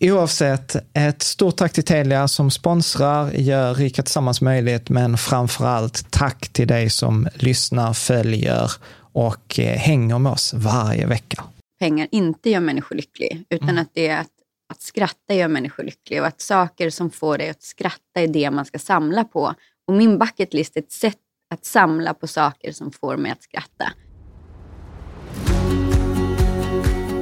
Oavsett, ett stort tack till Telia som sponsrar, gör Rika Tillsammans möjligt, men framför allt tack till dig som lyssnar, följer och eh, hänger med oss varje vecka. Pengar inte gör människor lycklig, utan Mm. att det är att, att skratta gör människor lycklig och att saker som får dig att skratta är det man ska samla på. Och min bucket list är ett sätt att samla på saker som får mig att skratta.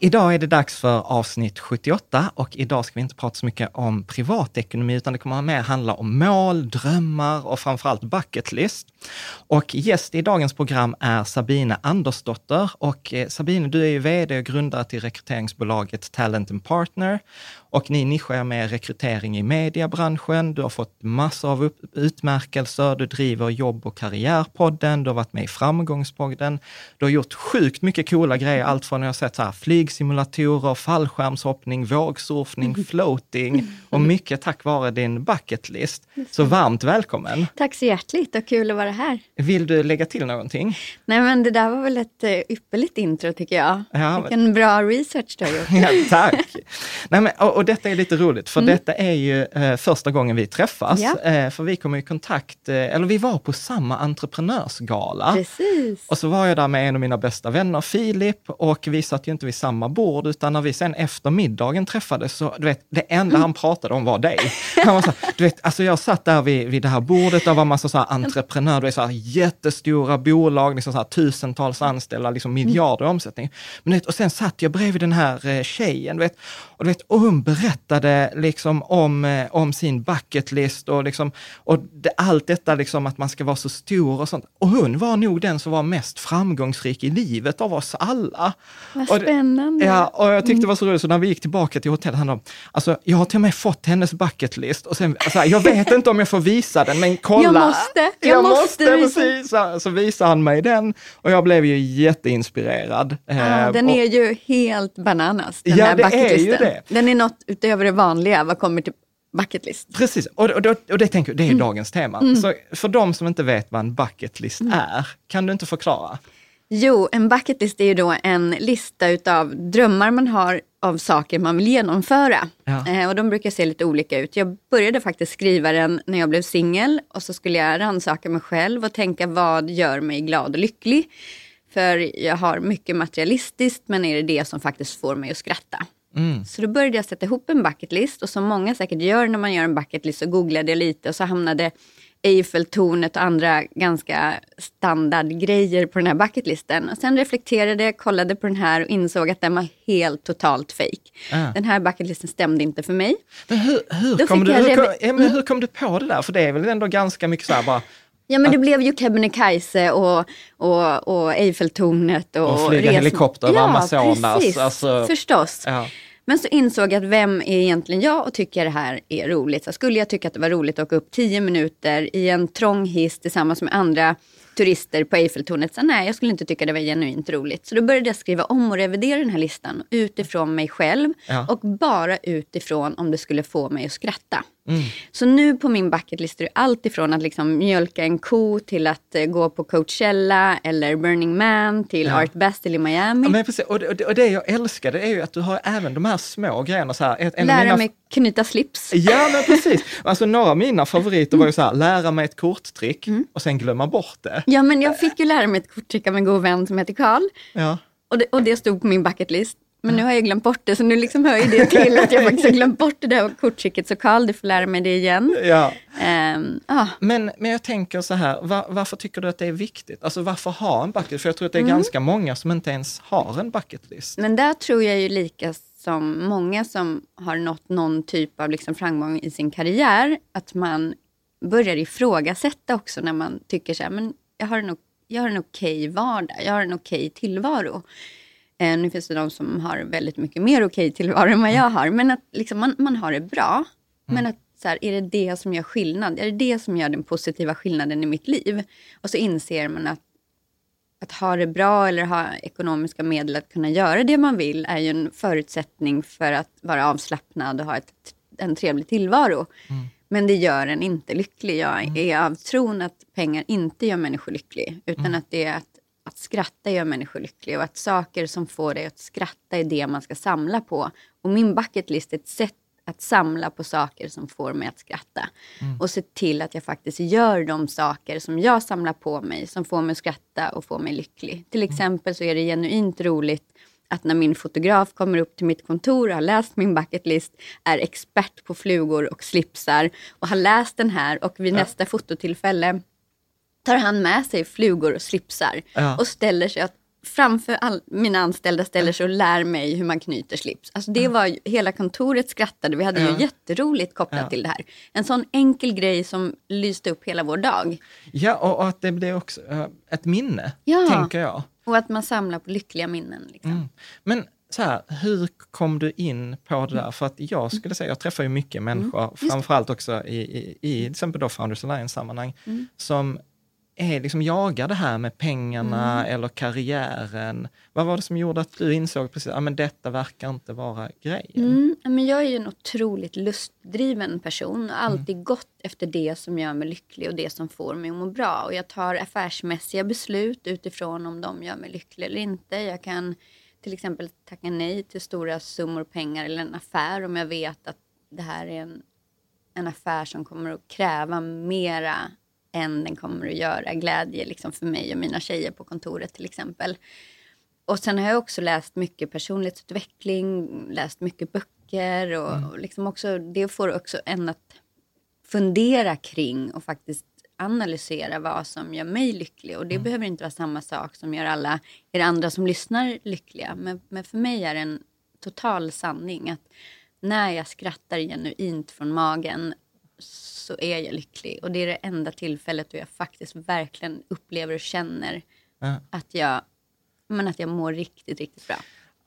Idag är det dags för avsnitt 78 och idag ska vi inte prata så mycket om privatekonomi utan det kommer mer handla om mål, drömmar och framförallt bucket list. Och gäst i dagens program är Sabine Andersdotter och eh, du är ju vd och grundare till rekryteringsbolaget Talent and Partner och ni nischar er med rekrytering i mediebranschen. Du har fått massor av upp- utmärkelser. Du driver jobb och karriärpodden. Du har varit med i Framgångspodden. Du har gjort sjukt mycket coola grejer. Allt från jag har sett så här, flygsimulatorer, fallskärmshoppning, vågsurfning, floating och mycket tack vare din bucket list. Så varmt välkommen! Tack så hjärtligt och kul att vara här. Vill du lägga till någonting? Nej men det där var väl ett eh, ypperligt intro tycker jag. Ja, Vilken bra research du har gjort. Ja, tack! Nej, men, och, och detta är lite roligt, för detta är ju eh, första gången vi träffas. Ja. Eh, för vi kom i kontakt, eh, eller vi var på samma entreprenörsgala. Precis. Och så var jag där med en av mina bästa vänner, Filip, och vi satt ju inte vid samma bord, utan när vi sen efter middagen träffades, så du vet, det enda han pratade om var dig. Han var så du vet, alltså jag satt där vid, vid det här bordet, det var massa så här entreprenörer, det så här jättestora bolag, liksom så här tusentals anställda, liksom miljarder i omsättning. Men, vet, och sen satt jag bredvid den här eh, tjejen, du vet, och, du vet, och hon berättade liksom om, eh, om sin bucket list och, liksom, och det, allt detta liksom att man ska vara så stor och sånt. Och hon var nog den som var mest framgångsrik i livet av oss alla. Vad Och det- spännande. Ja, och jag tyckte det var så roligt, så när vi gick tillbaka till hotellet, han sa, alltså jag har till och med fått hennes bucket list och sen, alltså, jag vet inte om jag får visa den, men kolla. Jag måste, jag måste visa. precis. Så, så visade han mig den och jag blev ju jätteinspirerad. Ja, Eh, den och- är ju helt bananas, den Ja, här det är ju bucketlisten. det. Den är något utöver det vanliga vad kommer till bucketlist. Precis, och, och, och, och det tänker det är Mm. dagens tema. Så för de som inte vet vad en bucket list är, kan du inte förklara? Jo, en bucketlist är ju då en lista utav drömmar man har av saker man vill genomföra. Ja. Eh, och de brukar se lite olika ut. Jag började faktiskt skriva den när jag blev singel och så skulle jag rannsaka mig själv och tänka vad gör mig glad och lycklig. För jag har mycket materialistiskt men är det det som faktiskt får mig att skratta. Så då började jag sätta ihop en bucketlist och som många säkert gör när man gör en bucketlist så googlade jag lite och så hamnade Eiffeltornet och andra ganska standardgrejer på den här bucketlisten. Och sen reflekterade kollade på den här och insåg att den var helt totalt fake. Ah. Den här bucketlisten stämde inte för mig. Men hur, hur, kom du, hur, kom, ja, men hur kom du på det där? För det är väl ändå ganska mycket så här bara, Ja men det blev ju Kebnekaise och, och, och Eiffeltornet. Och, Och flyga helikopter över Amazonas, Precis, alltså- förstås. ja. Men så insåg jag att vem är egentligen jag och tycker det här är roligt. Så skulle jag tycka att det var roligt att åka upp tio minuter i en trång hiss tillsammans med andra turister på Eiffeltornet. Så nej, jag skulle inte tycka det var genuint roligt. Så då började jag skriva om och revidera den här listan utifrån mig själv Ja. och bara utifrån om det skulle få mig att skratta. Mm. Så nu på min bucketlist är det allt ifrån att liksom mjölka en ko till att eh, gå på Coachella eller Burning Man till Ja. Art Basel i Miami. Ja, men precis, och, det, och det jag älskar det är ju att du har även de här små grejerna. Så här, en Lära mina- mig knyta slips. Ja, men precis. Alltså några av mina favoriter var ju så här, lära mig ett korttrick och sen glömma bort det. Ja, men jag fick ju lära mig ett korttrick av en god vän som heter Karl. Ja. Och det, och det stod på min bucketlist. Men nu har jag glömt bort det, så nu liksom hör ju det till att jag faktiskt har glömt bort det där korttricket. Så Karl, du får lära mig det igen. Ja. Ehm, ah, Men, men jag tänker så här, var, varför tycker du att det är viktigt? Alltså varför ha en bucket? För jag tror att det är Mm. ganska många som inte ens har en bucket list. Men där tror jag ju lika som många som har nått någon typ av liksom framgång i sin karriär, att man börjar ifrågasätta också när man tycker så här, men jag har en, o- jag har en okej vardag, jag har en okej tillvaro. Eh, nu finns det de som har väldigt mycket mer okej tillvaro än vad jag har, men att liksom man, man har det bra. Men att så här, är det det som gör skillnad? Är det det som gör den positiva skillnaden i mitt liv? Och så inser man att att ha det bra eller ha ekonomiska medel att kunna göra det man vill är ju en förutsättning för att vara avslappnad och ha ett, en trevlig tillvaro. Men det gör en inte lycklig. Jag är av tron att pengar inte gör människor lycklig, utan att det är att, att skratta gör människor lycklig och att saker som får dig att skratta är det man ska samla på. Och min bucket list är ett sätt att samla på saker som får mig att skratta. Och se till att jag faktiskt gör de saker som jag samlar på mig, som får mig att skratta och får mig lycklig. Till exempel så är det genuint roligt att när min fotograf kommer upp till mitt kontor och har läst min bucket list, är expert på flugor och slipsar och har läst den här och vid nästa fototillfälle tar han med sig flugor och slipsar Ja. och ställer sig att framför all, mina anställda ställer sig och lär mig hur man knyter slips. Alltså det var ju, hela kontoret skrattade, vi hade ju jätteroligt kopplat Ja. till det här. En sån enkel grej som lyste upp hela vår dag. Ja, och, och att det blir också eh, ett minne, Ja. tänker jag. Och att man samlar på lyckliga minnen. Liksom. Mm. Men så här, hur kom du in på det där? För att jag skulle säga, jag träffar ju mycket människor, framförallt också i, i, i till exempel då Founders Alliance-sammanhang, som är liksom jagar det här med pengarna eller karriären. Vad var det som gjorde att du insåg precis, att detta verkar inte vara grejen? Mm, men jag är ju en otroligt lustdriven person och alltid gått efter det som gör mig lycklig och det som får mig att må bra. Och jag tar affärsmässiga beslut utifrån om de gör mig lycklig eller inte. Jag kan till exempel tacka nej till stora summor pengar eller en affär om jag vet att det här är en, en affär som kommer att kräva mera än den kommer att göra glädje liksom för mig och mina tjejer på kontoret till exempel. och sen har jag också läst mycket personlighetsutveckling, läst mycket böcker och, Mm. och liksom också, det får också en att fundera kring och faktiskt analysera vad som gör mig lycklig. Och det behöver inte vara samma sak som gör alla er andra som lyssnar lyckliga. Men, men för mig är det en total sanning att när jag skrattar genuint från magen så är jag lycklig. Och det är det enda tillfället då jag faktiskt verkligen upplever och känner Ja. att, jag, men att jag mår riktigt, riktigt bra.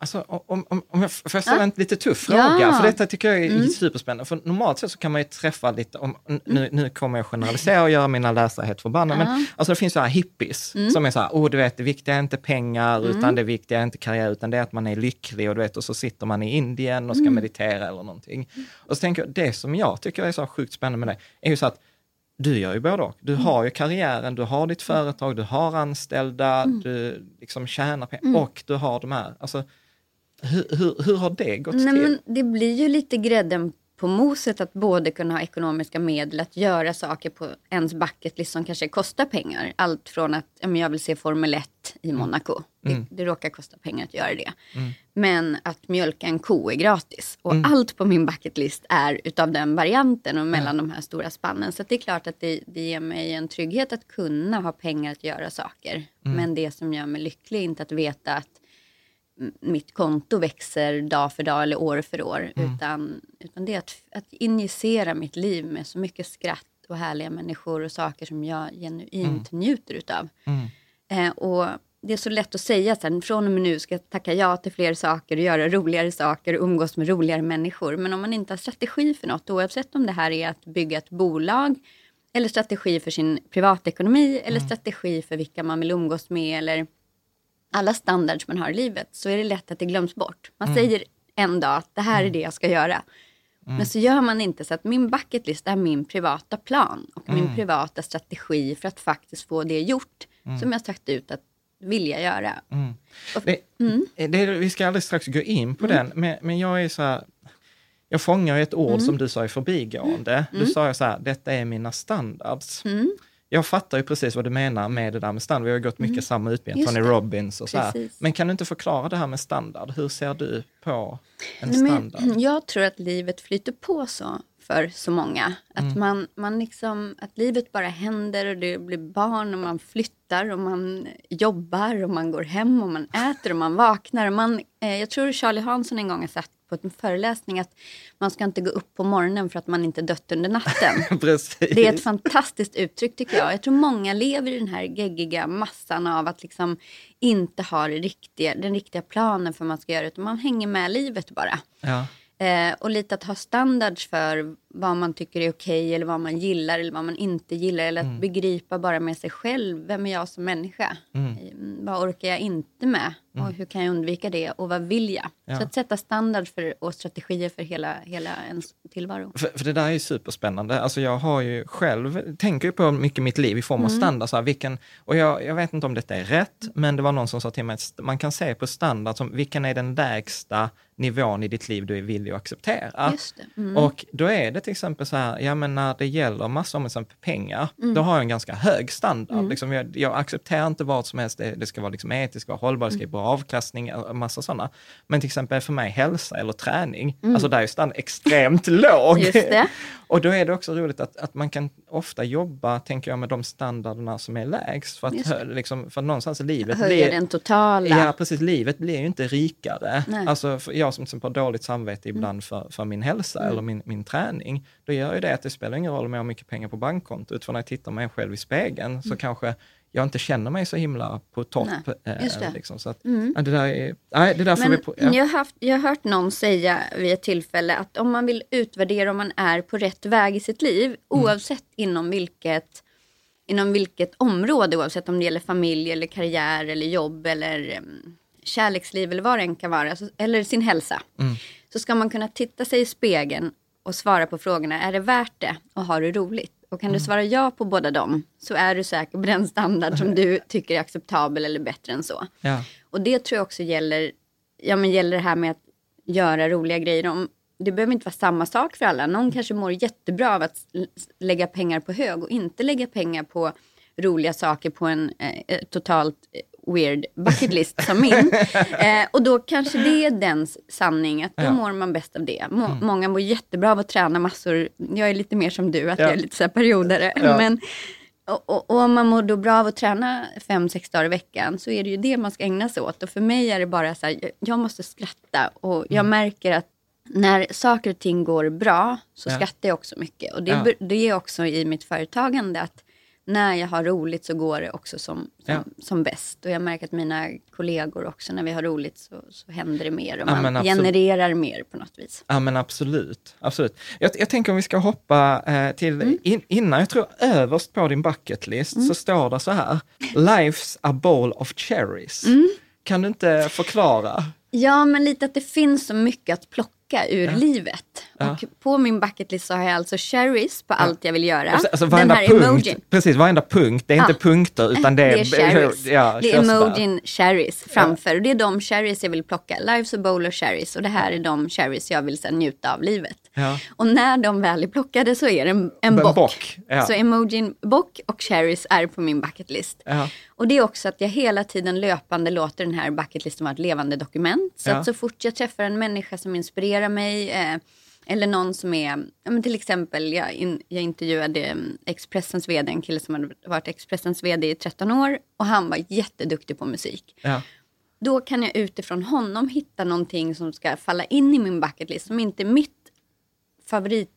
Alltså, om, om, om jag får jag ställa en lite tuff fråga, Ja. för detta tycker jag är Mm. superspännande. För normalt sett så kan man ju träffa lite, om, nu, nu kommer jag generalisera och göra mina läsare helt förbannade, men alltså det finns så här hippies Mm. som är så här, oh du vet det viktiga är inte pengar, utan det viktiga är inte karriär, utan det är att man är lycklig och du vet, och så sitter man i Indien och ska Mm. meditera eller någonting. Och så tänker jag, det som jag tycker är så sjukt spännande med det, är ju så att du gör ju både och. Du har ju karriären, du har ditt företag, du har anställda, du liksom tjänar pengar och du har de här. Alltså, hur, hur, hur har det gått Nej, till? men det blir ju lite grädden på moset att både kunna ha ekonomiska medel att göra saker på ens bucket list som kanske kostar pengar. Allt från att ja, jag vill se Formel 1 i Monaco. Det, det råkar kosta pengar att göra det. Men att mjölka en ko är gratis. Och allt på min bucket list är utav den varianten och mellan de här stora spannen. Så det är klart att det, det ger mig en trygghet att kunna ha pengar att göra saker. Men det som gör mig lycklig är inte att veta att mitt konto växer dag för dag eller år för år. Utan, utan det är att, att injicera mitt liv med så mycket skratt och härliga människor och saker som jag genuint njuter utav. Eh, och det är så lätt att säga sen, från och med nu ska jag tacka ja till fler saker och göra roligare saker och umgås med roligare människor. Men om man inte har strategi för något, oavsett om det här är att bygga ett bolag eller strategi för sin privatekonomi eller strategi för vilka man vill umgås med eller alla standards man har i livet så är det lätt att det glöms bort. Man säger en dag att det här är det jag ska göra. Men så gör man inte så att min bucket list är min privata plan och min privata strategi för att faktiskt få det gjort som jag sagt ut att vilja göra. Och, Det, det, vi ska alldeles strax gå in på Mm. den, men, men jag är så här, jag fångar ett ord Mm. som du sa i förbigående. Du sa ju så här, detta är mina standards. Mm. Jag fattar ju precis vad du menar med det där med standard. Vi har ju gått mycket samma utbildning, Mm. Tony. Robbins och så här. Precis. Men kan du inte förklara det här med standard? Hur ser du på en Nej, men standard? Jag tror att livet flyter på så för så många. Att, Mm. man, man liksom, att livet bara händer och det blir barn och man flyttar och man jobbar och man går hem och man äter och man vaknar. Och man, eh, jag tror Charlie Hansson en gång har sagt på en föreläsning att man ska inte gå upp på morgonen för att man inte dött under natten. Det är ett fantastiskt uttryck tycker jag. Jag tror många lever i den här geggiga massan av att liksom inte ha riktiga, den riktiga planen för vad man ska göra. Utan man hänger med livet bara. Ja. Eh, och lite att ha standards för vad man tycker är okej eller vad man gillar eller vad man inte gillar. Eller att Mm. begripa bara med sig själv. Vem är jag som människa? Mm, vad orkar jag inte med? Och hur kan jag undvika det? Och vad vill jag? Mm. Ja. Så att sätta standards för, och strategier för hela, hela ens tillvaro. För, för det där är superspännande. Alltså jag har ju själv, tänker ju på mycket mitt liv i form av Mm. standard. Så här, vilken, och jag, jag vet inte om detta är rätt, men det var någon som sa till mig att man kan se på standard som vilken är den lägsta nivån i ditt liv du är villig att acceptera. Just det. Mm. Och då är det till exempel så här, ja men när det gäller massor med exempel pengar, Mm. då har jag en ganska hög standard. Liksom jag, jag accepterar inte vad som helst, det, det ska vara liksom etiskt, vara hållbart, det ska vara bra avkastning, en massa sådana. Men till exempel för mig hälsa eller träning, alltså där är standard extremt låg. Mm. Och då är det också roligt att, att man kan ofta jobba, tänker jag, med de standarderna som är lägst. För att, hö- liksom, för någonstans i livet Höja blir... den totala. Ja, precis. Livet blir ju inte rikare. Nej. Alltså, jag som till exempel har dåligt samvete ibland för, för min hälsa Mm. eller min, min träning, då gör ju det att det spelar ingen roll om jag har mycket pengar på bankkontot, för när jag tittar mig själv i spegeln så kanske jag inte känner mig så himla på topp. Mm. Nej, eh, just det. Mm. Liksom. Så att, ja, det där är, nej, det där får Men vi på, ja. jag, har haft, jag har hört någon säga vid ett tillfälle att om man vill utvärdera om man är på rätt väg i sitt liv, Mm. oavsett inom vilket, inom vilket område, oavsett om det gäller familj eller karriär eller jobb eller um, kärleksliv eller vad det än kan vara, eller sin hälsa, Mm. så ska man kunna titta sig i spegeln och svara på frågorna, är det värt det och har du roligt? Och kan Mm. du svara ja på båda dem så är du säker på den standard som du tycker är acceptabel eller bättre än så. Ja. Och det tror jag också gäller, ja, men gäller det här med att göra roliga grejer. Om, det behöver inte vara samma sak för alla. Någon kanske mår jättebra av att lägga pengar på hög och inte lägga pengar på roliga saker på en eh, eh, totalt eh, weird bucket list som min. Eh, och då kanske det är dens sanning, att då Ja. mår man bäst av det. Må, Många mår jättebra av att träna massor. Jag är lite mer som du, att Ja. jag är lite så här periodare. Ja. Men, och, och, och om man mår då bra av att träna fem, sex dagar i veckan så är det ju det man ska ägna sig åt. Och för mig är det bara så här, jag- måste skratta och jag Mm. märker att när saker och ting går bra så skrattar jag också mycket. Och det, det är också i mitt företagande att när jag har roligt så går det också som, som, Ja. som bäst. Och jag märker att mina kollegor också, när vi har roligt så, så händer det mer och Ja, man genererar mer på något vis. Ja men absolut. absolut. Jag, jag tänker om vi ska hoppa eh, till, Mm. in, innan, jag tror överst på din bucket list så står det så här, Life's a bowl of cherries. Mm. Kan du inte förklara? Ja, men lite att det finns så mycket att plocka ur livet. Ja. Och på min bucketlist så har jag alltså cherries på allt jag vill göra. Alltså, alltså Den här punkt, emojin. precis, varenda punkt, det är inte Ja. punkter utan det är, Det är cherries. Ja, det är emojin cherries framför. Och det är de cherries jag vill plocka. Life's a bowl of cherries. Och det här är de cherries jag vill sen njuta av livet. Ja. Och när de väl är plockade så är det en, en bock. bock, ja. Så emojin bock och cherries är på min bucketlist. Ja. Och det är också att jag hela tiden löpande låter den här bucketlisten vara ett levande dokument. Så att så fort jag träffar en människa som inspirerar mig eh, eller någon som är, till exempel jag, in, jag intervjuade mm, Expressens vd, en kille som hade varit Expressens vd i 13 år och han var jätteduktig på musik. Då kan jag utifrån honom hitta någonting som ska falla in i min bucketlist som inte är mitt favorit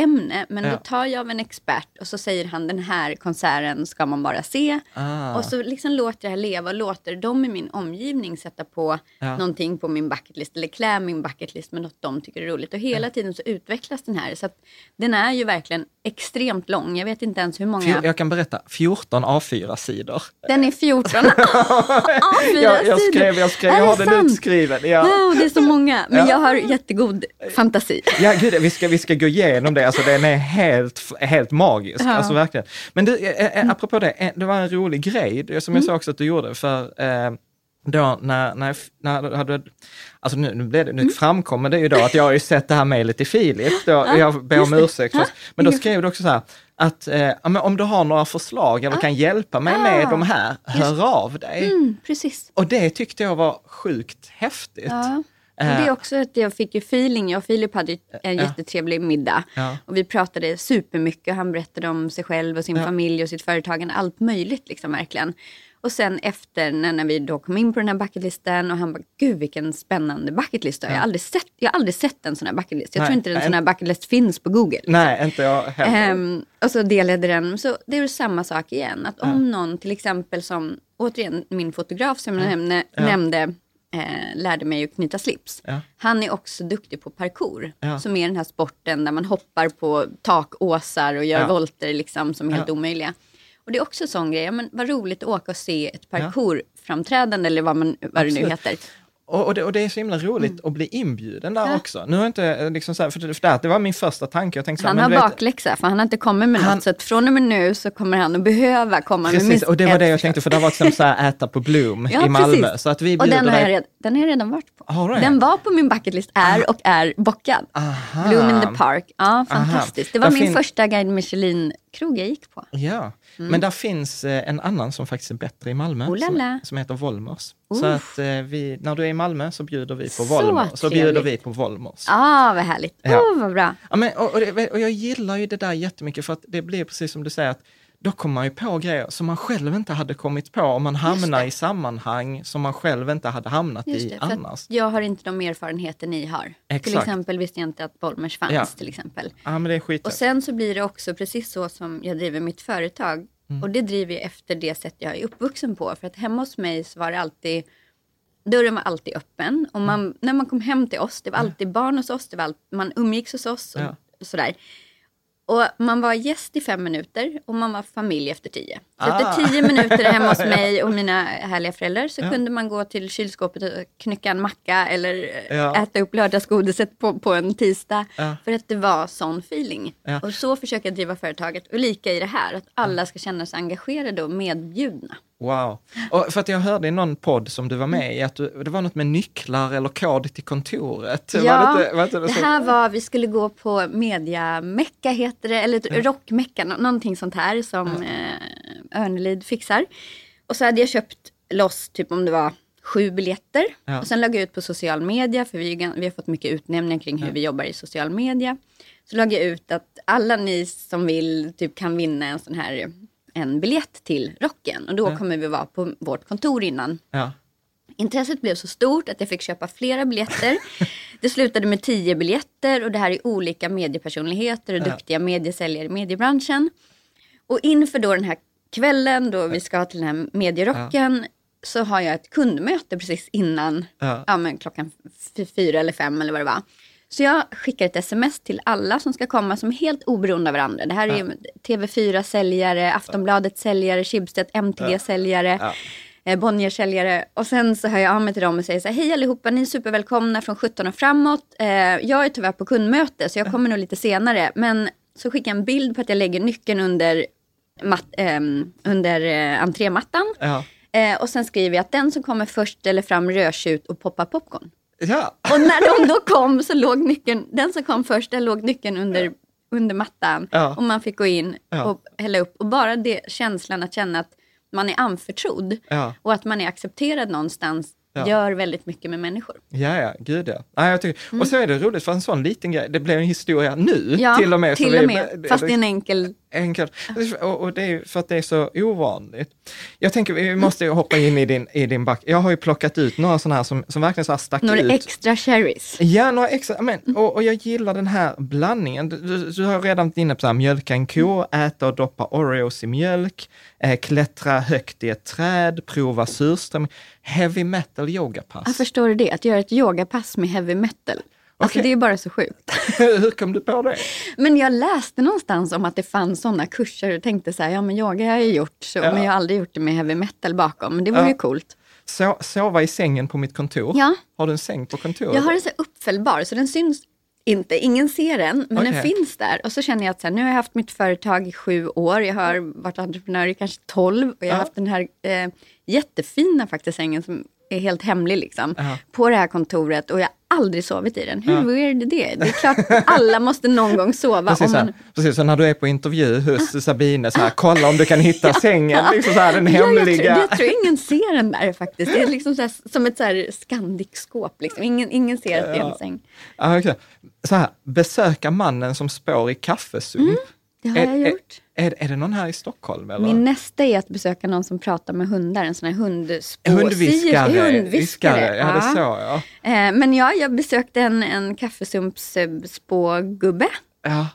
favoritämne. Men Ja. då tar jag av en expert och så säger han den här konserten ska man bara se. Ah. Och så liksom låter här leva och låter dem i min omgivning sätta på Ja. någonting på min bucketlist eller klä min bucketlist med något de tycker är roligt. Och hela tiden så utvecklas den här. Så att den är ju verkligen extremt lång. Jag vet inte ens hur många. Jag kan berätta, 14 A4-sidor. Den är 14 A4 Jag, jag skrev, jag skrev, Är jag har den utskriven. Ja. Wow, det är så många. Men Ja. jag har jättegod fantasi. Ja, gud, vi ska, vi ska gå igenom det, alltså den är helt, helt magisk, Ja. alltså verkligen. Men du, eh, eh, apropå det, eh, det var en rolig grej, det som jag Mm. sa också att du gjorde, för eh, då när, när, när du hade, alltså nu, nu, blev det, Mm. nu framkommer det ju då att jag har ju sett det här mejlet till Filip, då, jag ber om just ursäkt, först. men då skrev du också så här, att eh, om du har några förslag eller kan hjälpa mig med Ah. de här, hör av dig. Mm, precis. Och det tyckte jag var sjukt häftigt. Ja. Eh. det är också att jag fick ju feeling. Jag och Filip hade ju en jättetrevlig middag. Ja. Och vi pratade supermycket. Han berättade om sig själv och sin Ja. familj och sitt företagande. Allt möjligt liksom verkligen. Och sen efter när, när vi då kom in på den här bucketlisten och han bara, gud vilken spännande bucketlist. Jag, har aldrig sett, jag har aldrig sett en sån här bucketlist. Jag Nej, tror inte en sån här bucketlist finns på Google. Nej, inte jag heller. Ehm, och så delade den. Så det är samma sak igen. Att om någon till exempel som, återigen min fotograf som jag nämnde, nämnde eh, lärde mig att knyta slips. Ja. Han är också duktig på parkour. Ja. Som är den här sporten där man hoppar på takåsar och gör Ja. volter liksom som är helt Ja. omöjliga. Och det är också en sån grej, men vad roligt att åka och se ett parkourframträdande eller vad, man, vad det nu heter. Och, och, det, och det är så himla roligt att bli inbjuden där också. Nu har inte eh, liksom så här, för det, för det, var min första tanke. Jag tänkte så här, Han har vet- bakläxa för han har inte kommit med Han- något. Så att från och med nu så kommer han att behöva komma med Precis, minst och det var det jag tänkte, för det har varit som så här äta på Bloom Ja, i Malmö. precis. Så att vi Och den har, jag redan, den har jag redan varit på. Har det? Den var på min bucketlist, är och är bockad. Aha. Bloom in the park. Ja, fantastiskt. Det var Där min första Guide Michelin-krog jag gick på. Ja, men där finns eh, en annan som faktiskt är bättre i Malmö, Mm. Oh som, som heter Volmers. Så Uff. att eh, vi, när du är i Malmö så bjuder vi på Så Volmers. Så bjuder vi på Volmers. Ah, vad härligt. Ja. vad bra. Ja, men, och, och, och jag gillar ju det där jättemycket för att det blir precis som du säger, att då kommer man ju på grejer som man själv inte hade kommit på om man hamnar i sammanhang som man själv inte hade hamnat i det, att annars. jag har inte de erfarenheter ni har. Till Exakt. exempel visste jag inte att Bolmers fanns Ja. till exempel. Ja, men det är skit. Och sen så blir det också precis så som jag driver mitt företag. Mm. Och det driver jag efter det sätt jag är uppvuxen på. För att hemma hos mig så var det alltid, dörren var alltid öppen. Och man, Mm. när man kom hem till oss, det var alltid barn hos oss, det var all, man umgicks hos oss och Ja. sådär. Och man var gäst i fem minuter och man var familj efter tio. Så Ah. efter tio minuter hemma hos mig och mina härliga föräldrar så kunde man gå till kylskåpet och knycka en macka eller eh, Ja. äta upp lördagsgodiset på, på en tisdag. Ja. För att det var sån feeling. Ja. Och så försöker jag driva företaget. Och lika i det här, att alla ska känna sig engagerade och medbjudna. Wow. Och för att jag hörde i någon podd som du var med i, att du, det var något med nycklar eller kod till kontoret. Ja, var det, inte, var det så? här var, vi skulle gå på mediamecka heter det, eller ett rockmecka, nå- någonting sånt här som eh, Örnelid fixar. Och så hade jag köpt loss typ om det var sju biljetter. Ja. Och sen lade jag ut på social media, för vi, vi har fått mycket utnämningar kring hur vi jobbar i social media. Så lade jag ut att alla ni som vill typ kan vinna en sån här en biljett till rocken. Och då kommer vi vara på vårt kontor innan. Ja. Intresset blev så stort att jag fick köpa flera biljetter. Det slutade med tio biljetter och det här är olika mediepersonligheter och duktiga mediesäljare i mediebranschen. Och inför då den här kvällen då vi ska till den här medierocken så har jag ett kundmöte precis innan, Ja. ja. men klockan fyra eller fem eller vad det var. Så jag skickar ett sms till alla som ska komma som är helt oberoende av varandra. Det här är TV4-säljare, Aftonbladet säljare, Schibsted MTG-säljare, eh, Bonnier-säljare. Och sen så hör jag av mig till dem och säger så här, hej allihopa, ni är supervälkomna från 17 och framåt. Eh, jag är tyvärr på kundmöte så jag kommer nog lite senare. Men så skickar jag en bild på att jag lägger nyckeln under, mat, ehm, under eh, entrémattan. Ja. Eh, och sen skriver jag att den som kommer först ställer fram rödtjut och poppar popcorn. Ja. Och när de då kom så låg nyckeln, den som kom först, där låg nyckeln under, under mattan. Ja. Och man fick gå in Ja. och hälla upp. Och bara det känslan att känna att man är anförtrodd Ja. och att man är accepterad någonstans Ja. gör väldigt mycket med människor. Ja, ja, gud ja. Nej, jag tycker, Och så är det roligt för en sån liten grej, det blev en historia nu Mm. Ja, till och med. till vi- och med. Fast det är en enkel... Enkelt. Och, och det är för att det är så ovanligt. Jag tänker, vi måste hoppa in i din, i din back. Jag har ju plockat ut några sådana här som, som verkligen så här stack Några ut. extra cherries. Ja, några extra, men, och, och jag gillar den här blandningen. Du, du, du har redan varit inne på så här, mjölka en ko, äta och doppa Oreos i mjölk, eh, klättra högt i ett träd, prova surströmming, heavy metal yogapass. Jag förstår du det? Att göra ett yogapass med heavy metal. Alltså det är bara så sjukt. Hur kom du på det? Men jag läste någonstans om att det fanns sådana kurser och tänkte så här, ja men yoga har jag ju gjort, så, Ja. men jag har aldrig gjort det med heavy metal bakom. Men det vore Ja. ju coolt. So, sova i sängen på mitt kontor? Ja. Har du en säng på kontoret? Jag har en så uppfällbar, så den syns inte. Ingen ser den, men den Okej. finns där. Och så känner jag att så här, nu har jag haft mitt företag i sju år. Jag har varit entreprenör i kanske tolv. Och jag har Ja. haft den här eh, jättefina faktiskt sängen som är helt hemlig liksom. Ja. På det här kontoret och jag har aldrig sovit i den. Hur Ja. weird är det? Det är klart alla måste någon gång sova. Precis, om man... precis, så när du är på intervju hos Sabine, så här, kolla om du kan hitta sängen, liksom så här, den Ja, jag, hemliga. tror, jag tror ingen ser den där faktiskt. Det är liksom så här, som ett så här Scandic-skåp. Liksom. Ingen, ingen ser att det är en säng. Ja, okej. Så här, besöka mannen som spår i kaffesump. Det har är, jag gjort. Är, är, är det någon här i Stockholm? Eller? Min nästa är att besöka någon som pratar med hundar, en sån här hundspå... Hundviskare. Hundviskare. Viskare, ja, det så ja. Eh, Men ja, jag besökte en, en kaffesumpsspågubbe. ja.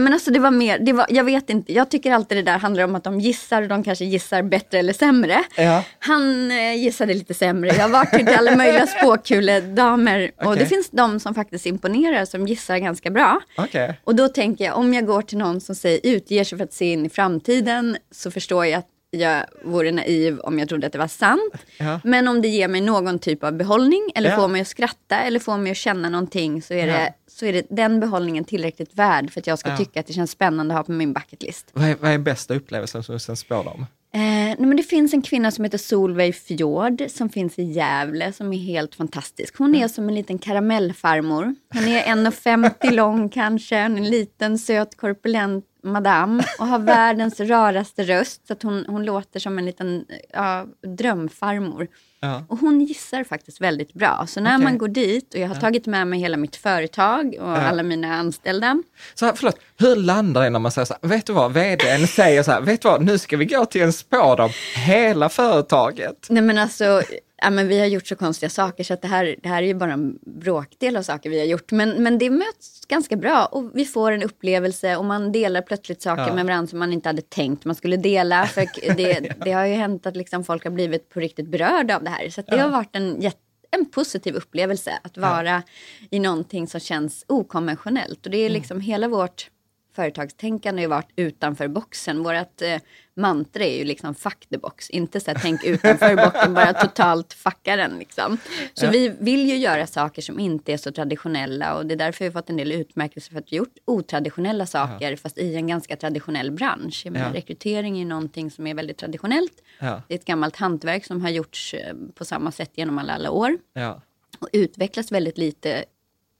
Men alltså det var mer, det var, jag vet inte, jag tycker alltid det där handlar om att de gissar och de kanske gissar bättre eller sämre. Ja. Han eh, gissade lite sämre. Jag har varit till alla möjliga spåkuledamer och Okej. det finns de som faktiskt imponerar som gissar ganska bra. Okej. Och då tänker jag, om jag går till någon som säger, utger sig för att se in i framtiden, så förstår jag att jag vore naiv om jag trodde att det var sant. Ja. Men om det ger mig någon typ av behållning, eller Ja. får mig att skratta, eller får mig att känna någonting, så är, det, så är det den behållningen tillräckligt värd för att jag ska Ja. tycka att det känns spännande att ha på min bucketlist. Vad, är, vad är bästa upplevelsen som du sen spår dem? Eh, nej, men det finns en kvinna som heter Solveig Fjord som finns i Gävle som är helt fantastisk. Hon är som en liten karamellfarmor. Hon är 1,50 lång kanske, en liten söt korpulent madam och har världens raraste röst så att hon, hon låter som en liten ja, drömfarmor. Ja. Och hon gissar faktiskt väldigt bra. Så när Okej. man går dit och jag har tagit med mig hela mitt företag och alla mina anställda. Så här, förlåt, hur landar det när man säger så här, vet du vad, vdn säger så här, vet du vad, nu ska vi gå till en spådom, hela företaget. Nej men alltså, ja, men vi har gjort så konstiga saker så att det här, det här är ju bara en bråkdel av saker vi har gjort. Men, men det möts ganska bra och vi får en upplevelse och man delar plötsligt saker Ja. med varandra som man inte hade tänkt man skulle dela. För det, det har ju hänt att liksom folk har blivit på riktigt berörda av det här. Så det har varit en jätte en positiv upplevelse att vara i någonting som känns okonventionellt. Och det är liksom hela vårt företagstänkande har ju varit utanför boxen. Vårt eh, mantra är ju liksom fuck the box. Inte så här tänk utanför boxen, bara totalt fucka den liksom. Så vi vill ju göra saker som inte är så traditionella och det är därför vi har fått en del utmärkelser för att vi gjort otraditionella saker fast i en ganska traditionell bransch. Jag menar, Ja. Rekrytering är ju någonting som är väldigt traditionellt. Ja. Det är ett gammalt hantverk som har gjorts eh, på samma sätt genom alla, alla år Ja. och utvecklas väldigt lite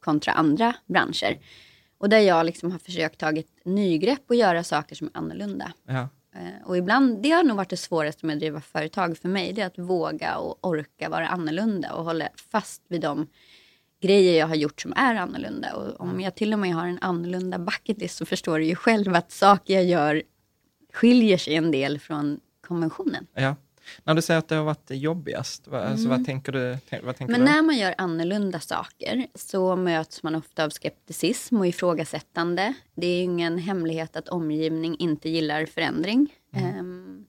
kontra andra branscher. Och där jag liksom har försökt ta ett nygrepp och göra saker som är annorlunda. Ja. Eh, och ibland, det har nog varit det svåraste med att driva företag för mig. Det är att våga och orka vara annorlunda och hålla fast vid de grejer jag har gjort som är annorlunda. Och om jag till och med har en annorlunda bucketlist så förstår du ju själv att saker jag gör skiljer sig en del från konventionen. Ja. När du säger att det har varit jobbigast, vad, alltså, vad Mm. tänker du? Vad tänker Men du? när man gör annorlunda saker så möts man ofta av skepticism och ifrågasättande. Det är ingen hemlighet att omgivning inte gillar förändring. Ehm,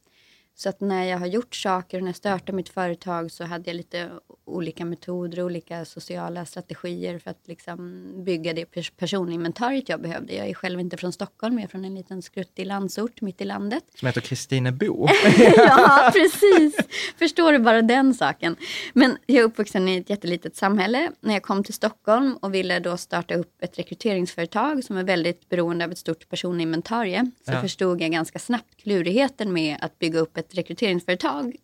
så att när jag har gjort saker och när jag startade mitt företag så hade jag lite olika metoder och olika sociala strategier för att liksom bygga det pers- personinventariet jag behövde. Jag är själv inte från Stockholm, jag är från en liten skruttig landsort mitt i landet. Som heter Kristinebo. ja, precis. Förstår du bara den saken. Men jag är uppvuxen i ett jättelitet samhälle. När jag kom till Stockholm och ville då starta upp ett rekryteringsföretag som är väldigt beroende av ett stort personinventarie. Så Ja. förstod jag ganska snabbt klurigheten med att bygga upp ett rekryteringsföretag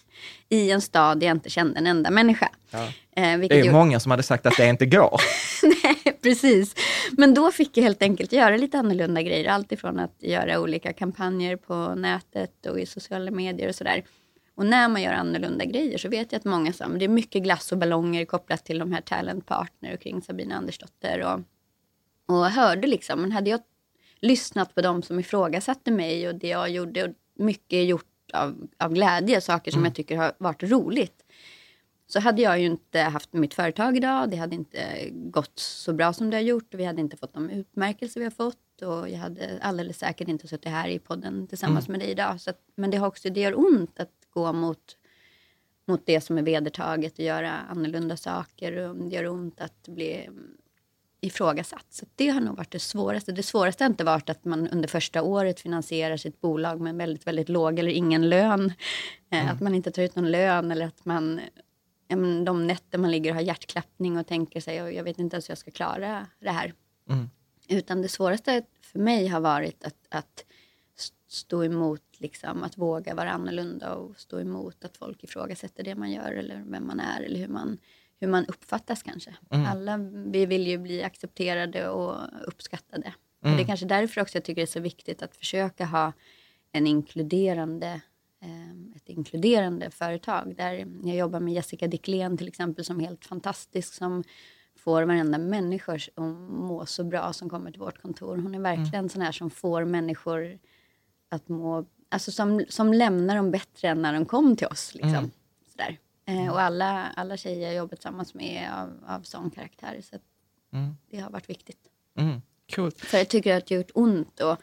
i en stad där jag inte kände en enda människa. Eh, Det är ju många som hade sagt att det inte går. Precis. Men då fick jag helt enkelt göra lite annorlunda grejer. Allt ifrån att göra olika kampanjer på nätet och i sociala medier och sådär. Och när man gör annorlunda grejer så vet jag att många sa, det är mycket glass och ballonger kopplat till de här talent partner och kring Sabina Andersdotter. Och, och hörde liksom, men hade jag lyssnat på dem som ifrågasatte mig och det jag gjorde, och mycket gjort av, av glädje, saker som jag tycker har varit roligt så hade jag ju inte haft mitt företag idag. Det hade inte gått så bra som det har gjort. Och vi hade inte fått de utmärkelser vi har fått. Och jag hade alldeles säkert inte suttit här i podden tillsammans med dig idag. Så att, men det, har också, det gör ont att gå mot, mot det som är vedertaget och göra annorlunda saker. Och det gör ont att bli mm, ifrågasatt. Så det har nog varit det svåraste. Det svåraste har inte varit att man under första året finansierar sitt bolag med väldigt, väldigt låg eller ingen lön. Eh, Att man inte tar ut någon lön eller att man men de nätter man ligger och har hjärtklappning och tänker sig jag vet inte ens hur jag ska klara det här. Utan det svåraste för mig har varit att, att stå emot, liksom, att våga vara annorlunda och stå emot att folk ifrågasätter det man gör eller vem man är eller hur man, hur man uppfattas kanske. Alla vi vill ju bli accepterade och uppskattade. Och det är kanske därför också jag tycker det är så viktigt att försöka ha en inkluderande eh, ett inkluderande företag. Där jag jobbar med Jessica Dicklén till exempel som är helt fantastisk som får varenda människa att må så bra som kommer till vårt kontor. Hon är verkligen sån här som får människor att må, alltså som, som lämnar dem bättre än när de kom till oss. Liksom. Sådär. Eh, och alla, alla tjejer jag jobbat tillsammans med är av, av sån karaktär. Så att det har varit viktigt. Mm. Coolt. För jag tycker att det har gjort ont och,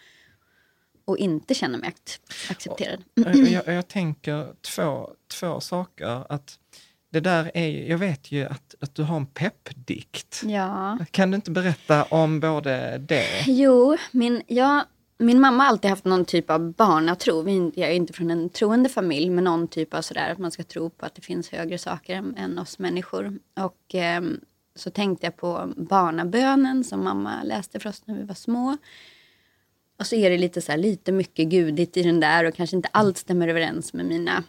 och inte känna mig ac- accepterad. Jag, jag, jag tänker två, två saker. Att det där är jag vet ju att, att du har en peppdikt. Ja. Kan du inte berätta om både det? Jo, min, ja, min mamma har alltid haft någon typ av barnatro. Jag är inte från en troende familj, men någon typ av sådär att man ska tro på att det finns högre saker än, oss människor. Och eh, så tänkte jag på barnabönen som mamma läste för oss när vi var små. Och så är det lite så här, lite mycket gudigt i den där och kanske inte allt stämmer överens med mina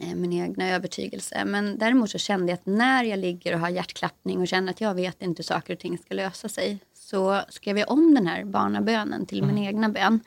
eh, min egna övertygelse. Men däremot så kände jag att när jag ligger och har hjärtklappning och känner att jag vet inte hur saker och ting ska lösa sig så skrev jag om den här barnabönen till min egna bön.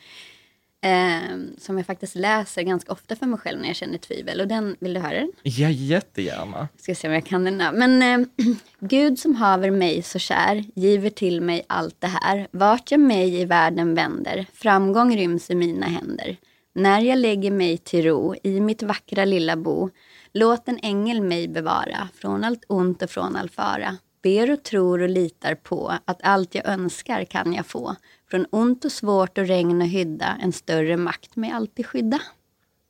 Eh, som jag faktiskt läser ganska ofta för mig själv när jag känner tvivel. Och den, vill du höra den? Ja, jättegärna. Ska se om jag kan den här. Men eh, Gud som haver mig så kär, giver till mig allt det här. Vart jag mig i världen vänder, framgång ryms i mina händer. När jag lägger mig till ro i mitt vackra lilla bo, låt en ängel mig bevara från allt ont och från all fara. Ber och tror och litar på att allt jag önskar kan jag få. Från ont och svårt och regn och hydda, en större makt mig alltid skydda.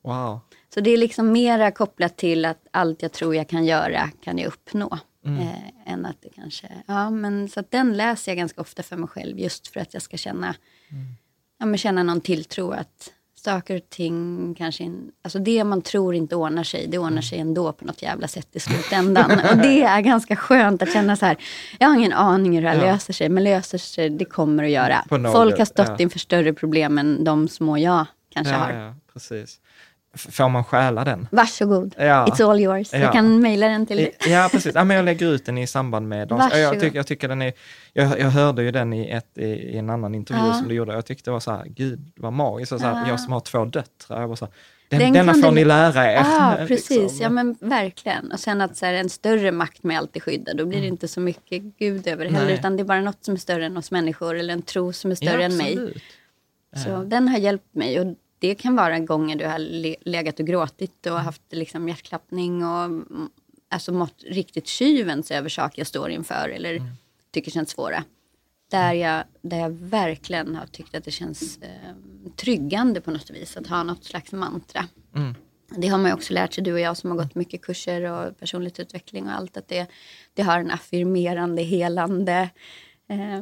Wow. Så det är liksom mera kopplat till att allt jag tror jag kan göra kan jag uppnå. Eh, än att det kanske, ja men så den läser jag ganska ofta för mig själv just för att jag ska känna, ja men känna någon tilltro att saker och ting kanske, in, alltså det man tror inte ordnar sig, det ordnar sig ändå på något jävla sätt i slutändan. och det är ganska skönt att känna så här, jag har ingen aning hur det här Ja. löser sig, men löser sig, det kommer att göra. Folk har stått ja. inför större problem än de små jag kanske Ja, har. ja, precis. Får man stjäla den? Varsågod, Ja. it's all yours. Ja. Jag kan mejla den till dig. Ja, precis. Ja, men jag lägger ut den i samband med... Jag, Varsågod. tycker, jag tycker den är... Jag, jag hörde ju den i, ett, i, en annan intervju Ja. som du gjorde. Jag tyckte det var så här, gud vad magiskt. Så här, Ja. Jag som har två döttrar, jag var så här, den, Den denna får du- ni lära er. Ja, precis. Liksom. Ja, men verkligen. Och sen att så här, en större makt med allt är skyddad, då blir det inte så mycket Gud över det heller, utan det är bara något som är större än oss människor, eller en tro som är större ja, än mig. Så den har hjälpt mig. Och det kan vara gånger du har le- legat och gråtit och haft liksom hjärtklappning och mm, alltså mått riktigt tjuvens över saker jag står inför eller tycker känns svåra. Där jag, där jag verkligen har tyckt att det känns eh, tryggande på något vis att ha något slags mantra. Det har man ju också lärt sig, du och jag som har gått mycket kurser och personligt utveckling och allt, att det, det har en affirmerande, helande eh,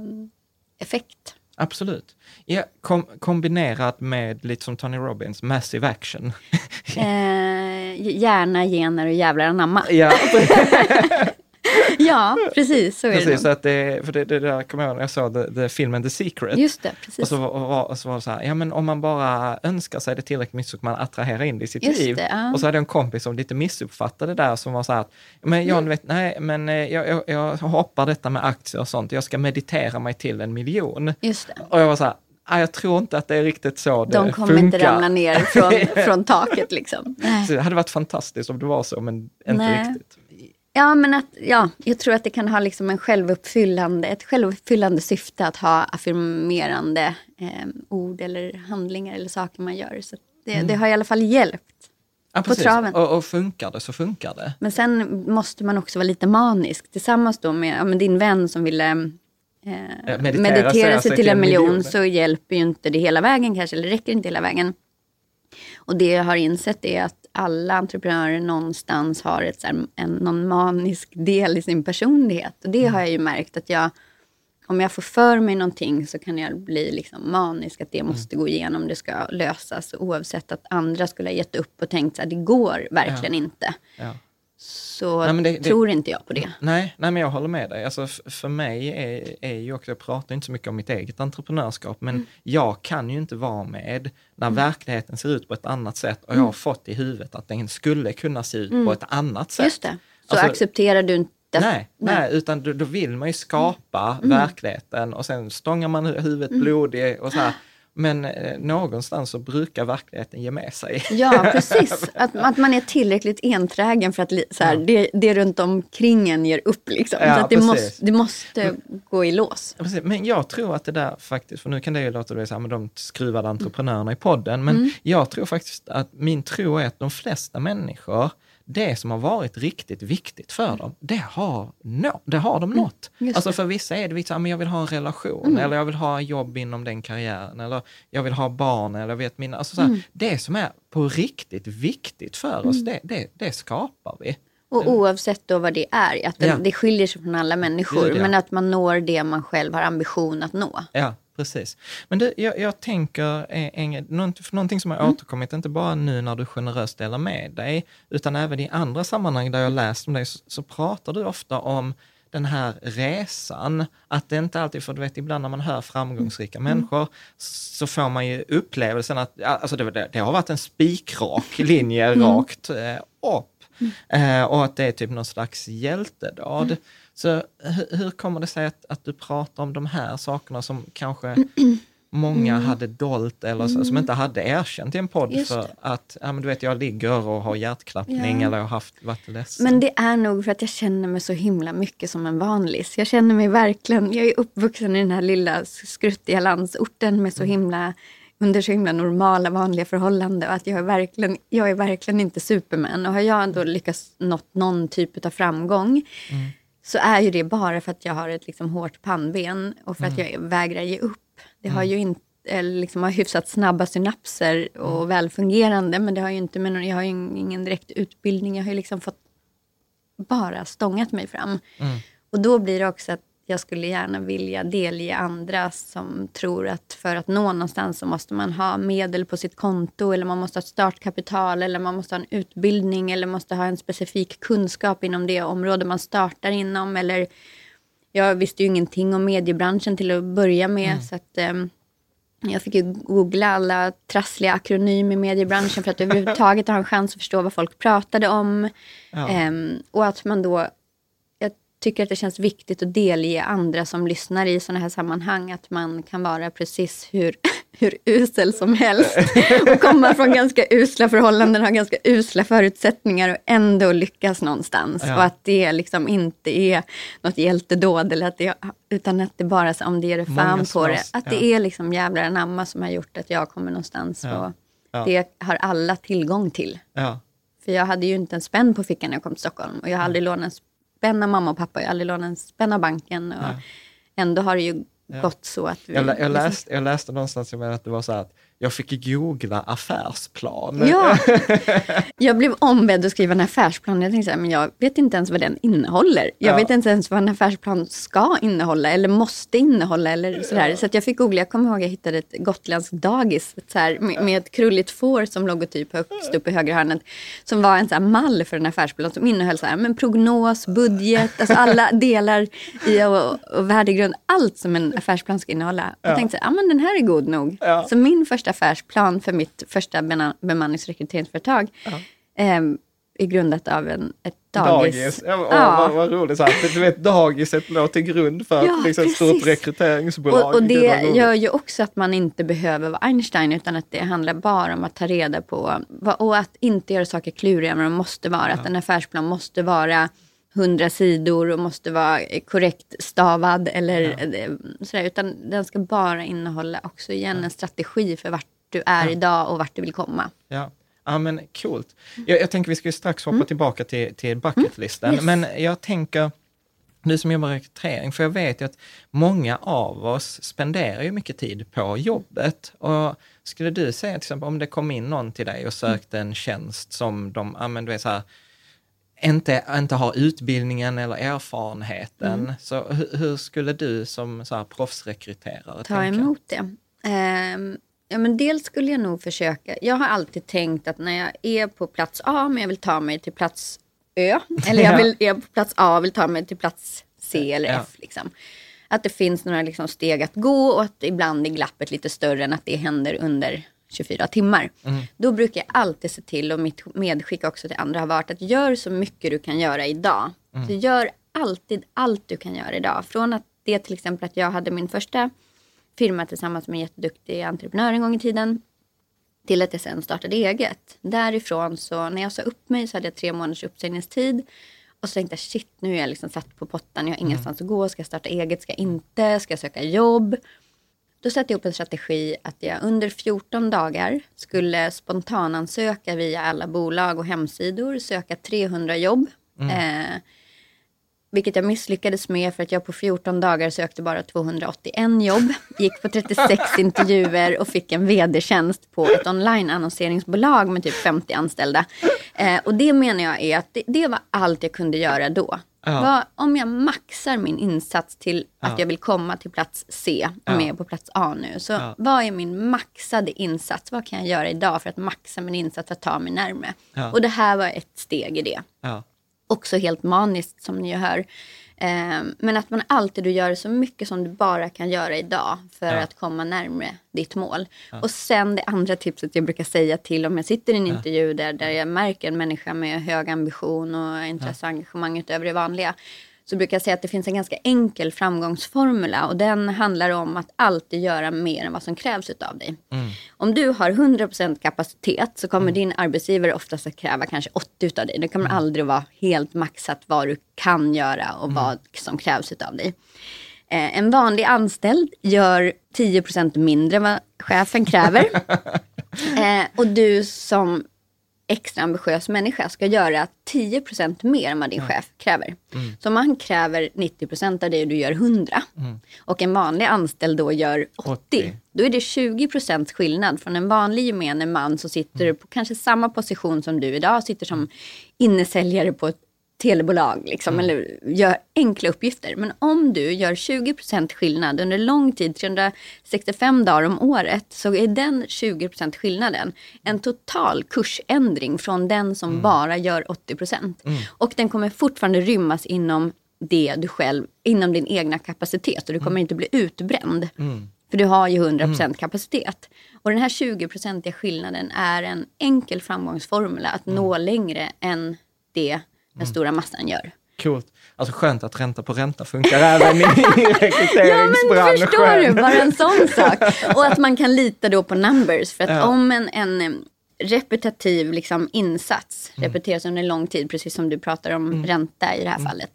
effekt. Absolut. Ja, kom, kombinerat med lite som Tony Robbins, massive action. Eh, hjärna, gener och jävlar anamma. ja, Ja, precis så är det precis. Så nog. att det, för det, det där kommer jag ihåg när jag såg the, the filmen The Secret. Just det, Och precis. så, var, och och så var det så här, ja men om man bara önskar sig det tillräckligt mycket så kan man attrahera in det i sitt Just liv. det, ja. Och så hade jag en kompis som lite missuppfattade det där som var så här, att, men jag Mm. vet, nej men eh, jag, jag, jag hoppar detta med aktier och sånt, jag ska meditera mig till en miljon. Just det. Och jag var så här, "Nej, jag tror inte att det är riktigt så det De kommer funkar. inte ramla ner från, från taket liksom. Så det hade varit fantastiskt om det var så, men inte Nej. riktigt. Ja, men att, ja, jag tror att det kan ha liksom en självuppfyllande, ett självuppfyllande syfte att ha affirmerande eh, ord eller handlingar eller saker man gör. Så det, det har i alla fall hjälpt. Ja, precis. traven. Och, och funkar det så funkar det. Men sen måste man också vara lite manisk tillsammans då med, ja, med din vän som ville eh, meditera meditera, sig till en miljon, så hjälper ju inte det hela vägen kanske, eller räcker inte hela vägen. Och det jag har insett är att alla entreprenörer någonstans har ett, så här, en, någon manisk del i sin personlighet. Och det har jag ju märkt att jag, om jag får för mig någonting så kan jag bli liksom manisk, att det måste gå igenom, det ska lösas. Oavsett att andra skulle ha gett upp och tänkt att det går verkligen inte. Ja. Så Nej, men det- det- tror inte jag på det. Nej, nej, men jag håller med dig. Alltså, för mig är, är ju också, jag pratar inte så mycket om mitt eget entreprenörskap, men Mm. jag kan ju inte vara med när verkligheten ser ut på ett annat sätt och jag Mm. har fått i huvudet att den skulle kunna se ut på ett annat sätt. Just det. Så Alltså- accepterar du inte... Nej, nej, utan då, då vill man ju skapa Mm. verkligheten och sen stångar man huvudet blodig och så här. Men eh, någonstans så brukar verkligheten ge med sig. Ja, precis. Att, att man är tillräckligt enträgen för att så här, det, det runt omkring en ger upp. Liksom. Ja, så att det, måste, det måste gå i lås. Ja, precis. Men jag tror att det där faktiskt, för nu kan det ju låta med de skruvade entreprenörerna i podden, men Mm. jag tror faktiskt att min tro är att de flesta människor, det som har varit riktigt viktigt för dem, det har, nå, det har de nått. Mm. Alltså för vissa är det viktigt, att jag vill ha en relation, Mm. eller jag vill ha jobb inom den karriären, eller jag vill ha barn, eller vet mina, alltså så här, Mm. det som är på riktigt viktigt för oss, det, det, det skapar vi. Och oavsett då vad det är, att det, Ja. det skiljer sig från alla människor, ja. men att man når det man själv har ambition att nå. Ja, precis. Men du, jag, jag tänker, eh, en, någonting som har återkommit, inte bara nu när du generöst delar med dig, utan även i andra sammanhang där jag läst om dig, så, så pratar du ofta om den här resan, att det inte alltid, för du vet ibland när man hör framgångsrika människor, så får man ju upplevelsen att, alltså det, det, har varit en spikrak linje rakt eh, upp. Eh, och att det är typ någon slags hjältedåd. Så hur, hur kommer det sig att, att du pratar om de här sakerna som kanske många hade dolt eller så, som inte hade erkänt i en podd Just för det. att, ja men du vet jag ligger och har hjärtklappning Ja. eller har haft, varit ledsen. Men det är nog för att jag känner mig så himla mycket som en vanlis. Jag känner mig verkligen, jag är uppvuxen i den här lilla skruttiga landsorten med så himla, under så himla normala vanliga förhållanden. Och att jag är verkligen, jag är verkligen inte superman. Och har jag då lyckats nått någon typ av framgång så är ju det bara för att jag har ett liksom hårt pannben och för att jag vägrar ge upp. Det har ju inte eller liksom har hyfsat snabba synapser och välfungerande, men det har ju inte med någon, jag har ju ingen direkt utbildning. Jag har ju liksom fått bara stångat mig fram. Och då blir det också att jag skulle gärna vilja delge andra som tror att för att nå någonstans så måste man ha medel på sitt konto eller man måste ha ett startkapital eller man måste ha en utbildning eller måste ha en specifik kunskap inom det område man startar inom eller jag visste ju ingenting om mediebranschen till att börja med så att ehm, Jag fick ju googla alla trassliga akronymer i mediebranschen för att överhuvudtaget ha en chans att förstå vad folk pratade om. Ehm, och att man då, tycker att det känns viktigt att delge andra som lyssnar i sådana här sammanhang att man kan vara precis hur, hur usel som helst. Och komma från ganska usla förhållanden, ha ganska usla förutsättningar och ändå lyckas någonstans. Ja. Och att det liksom inte är något hjältedåd, eller att det, utan att det bara, om det ger det fan på det, att det ja. är liksom jävlar anamma som har gjort att jag kommer någonstans. Ja. Och. Det har alla tillgång till. För jag hade ju inte en spänn på fickan när jag kom till Stockholm. Och jag har aldrig lånat spänn av mamma och pappa. Jag har aldrig lånat en spänn av banken. Och ändå har det ju gått så att vi... Jag, jag, läste, jag läste någonstans att det var så här att jag fick googla affärsplan. Ja, jag blev ombedd att skriva en affärsplan. Jag tänkte så här, men jag vet inte ens vad den innehåller. Jag Ja. vet inte ens vad en affärsplan ska innehålla eller måste innehålla. Eller sådär. Så att jag fick googla. Jag kommer ihåg att jag hittade ett gotländskt dagis så här, med, med ett krulligt får som logotyp högst upp i högra hörnet. Som var en så här mall för en affärsplan som innehöll så här, men prognos, budget, alltså alla delar i och, och värdegrund. Allt som en affärsplan ska innehålla. Jag tänkte så här, ja men den här är god nog. Ja. Så min första affärsplan för mitt första bemannings-rekryteringsföretag ehm, är grundat av en, ett dagis. Dagis. Ja, Ja. Vad, vad roligt. Så här, du vet, dagiset låg till grund för Ja, liksom, ett stort rekryteringsbolag. Och, och det gör ju också att man inte behöver vara Einstein utan att det handlar bara om att ta reda på och att inte göra saker klurigare än vad de måste vara. Att en affärsplan måste vara hundra sidor och måste vara korrekt stavad eller eh, sådär. Utan den ska bara innehålla också igen en strategi för vart du är idag och vart du vill komma. Ja. ja, men coolt. Jag, jag tänker vi ska ju strax hoppa tillbaka till, till bucketlisten, Yes. men jag tänker, du som jobbar med rekrytering, för jag vet ju att många av oss spenderar ju mycket tid på jobbet. Och skulle du säga till exempel om det kom in någon till dig och sökte en tjänst som de, ja men du är så här, inte, inte har utbildningen eller erfarenheten. Så hur, hur skulle du som så här proffsrekryterare ta tänka? emot det. Ehm, ja, men dels skulle jag nog försöka. Jag har alltid tänkt att när jag är på plats A, men jag vill ta mig till plats Ö. Eller jag vill, är på plats A och vill ta mig till plats C eller Ja. F. Liksom. Att det finns några liksom steg att gå och att ibland är glappet lite större än att det händer under 24 timmar. Då brukar jag alltid se till, och mitt medskick också till andra har varit att gör så mycket du kan göra idag. Så gör alltid allt du kan göra idag. Från att det till exempel att jag hade min första firma tillsammans med en jätteduktig entreprenör en gång i tiden. Till att jag sen startade eget. Därifrån så när jag sa upp mig så hade jag tre månaders uppsägningstid. Och så tänkte jag shit nu är jag liksom satt på pottan, jag har ingenstans att gå. Ska jag starta eget? Ska jag inte? Ska jag söka jobb? Då satte jag upp en strategi att jag under 14 dagar skulle spontanansöka via alla bolag och hemsidor, söka 300 jobb. Eh, vilket jag misslyckades med för att jag på 14 dagar sökte bara 281 jobb. Gick på 36 intervjuer och fick en vd-tjänst på ett online-annonseringsbolag med typ 50 anställda. Eh, och det menar jag är att det, det var allt jag kunde göra då. Ja. Vad, om jag maxar min insats till att Ja. jag vill komma till plats C, om Ja. jag är på plats A nu. Så Ja. vad är min maxade insats? Vad kan jag göra idag för att maxa min insats för att ta mig närmare? Ja. Och det här var ett steg i det också helt maniskt som ni hör. Eh, men att man alltid du gör så mycket som du bara kan göra idag för Ja. att komma närmare ditt mål. Och sen det andra tipset jag brukar säga till om jag sitter i en intervju där, där jag märker en människa med hög ambition och intresse och engagemang utöver det vanliga. Så brukar jag säga att det finns en ganska enkel framgångsformula och den handlar om att alltid göra mer än vad som krävs utav dig. Om du har 100% kapacitet så kommer din arbetsgivare oftast att kräva kanske 80 utav dig. Det kommer aldrig vara helt maxat vad du kan göra och vad som krävs utav dig. Eh, en vanlig anställd gör 10% mindre än vad chefen kräver. eh, och du som extra ambitiös människa ska göra 10% mer än vad din chef kräver. Så om han kräver 90% av det och du gör 100 och en vanlig anställd då gör 80, 80. då är det 20% skillnad från en vanlig gemene man som sitter på kanske samma position som du idag, sitter som innesäljare på ett telebolag liksom, eller gör enkla uppgifter. Men om du gör 20% skillnad under lång tid, 365 dagar om året, så är den 20% skillnaden en total kursändring från den som bara gör 80%. Och den kommer fortfarande rymmas inom det du själv, inom din egna kapacitet och du kommer inte bli utbränd. För du har ju 100% Mm. kapacitet. Och den här 20-procentiga skillnaden är en enkel framgångsformula att nå Mm. längre än det den stora massan gör. Coolt. Alltså skönt att ränta på ränta funkar även i Ja men rekryteringsbranschen. förstår du, bara en sån sak. Och att man kan lita då på numbers. För att Ja. om en, en repetitiv liksom, insats Mm. repeteras under lång tid, precis som du pratar om ränta i det här fallet,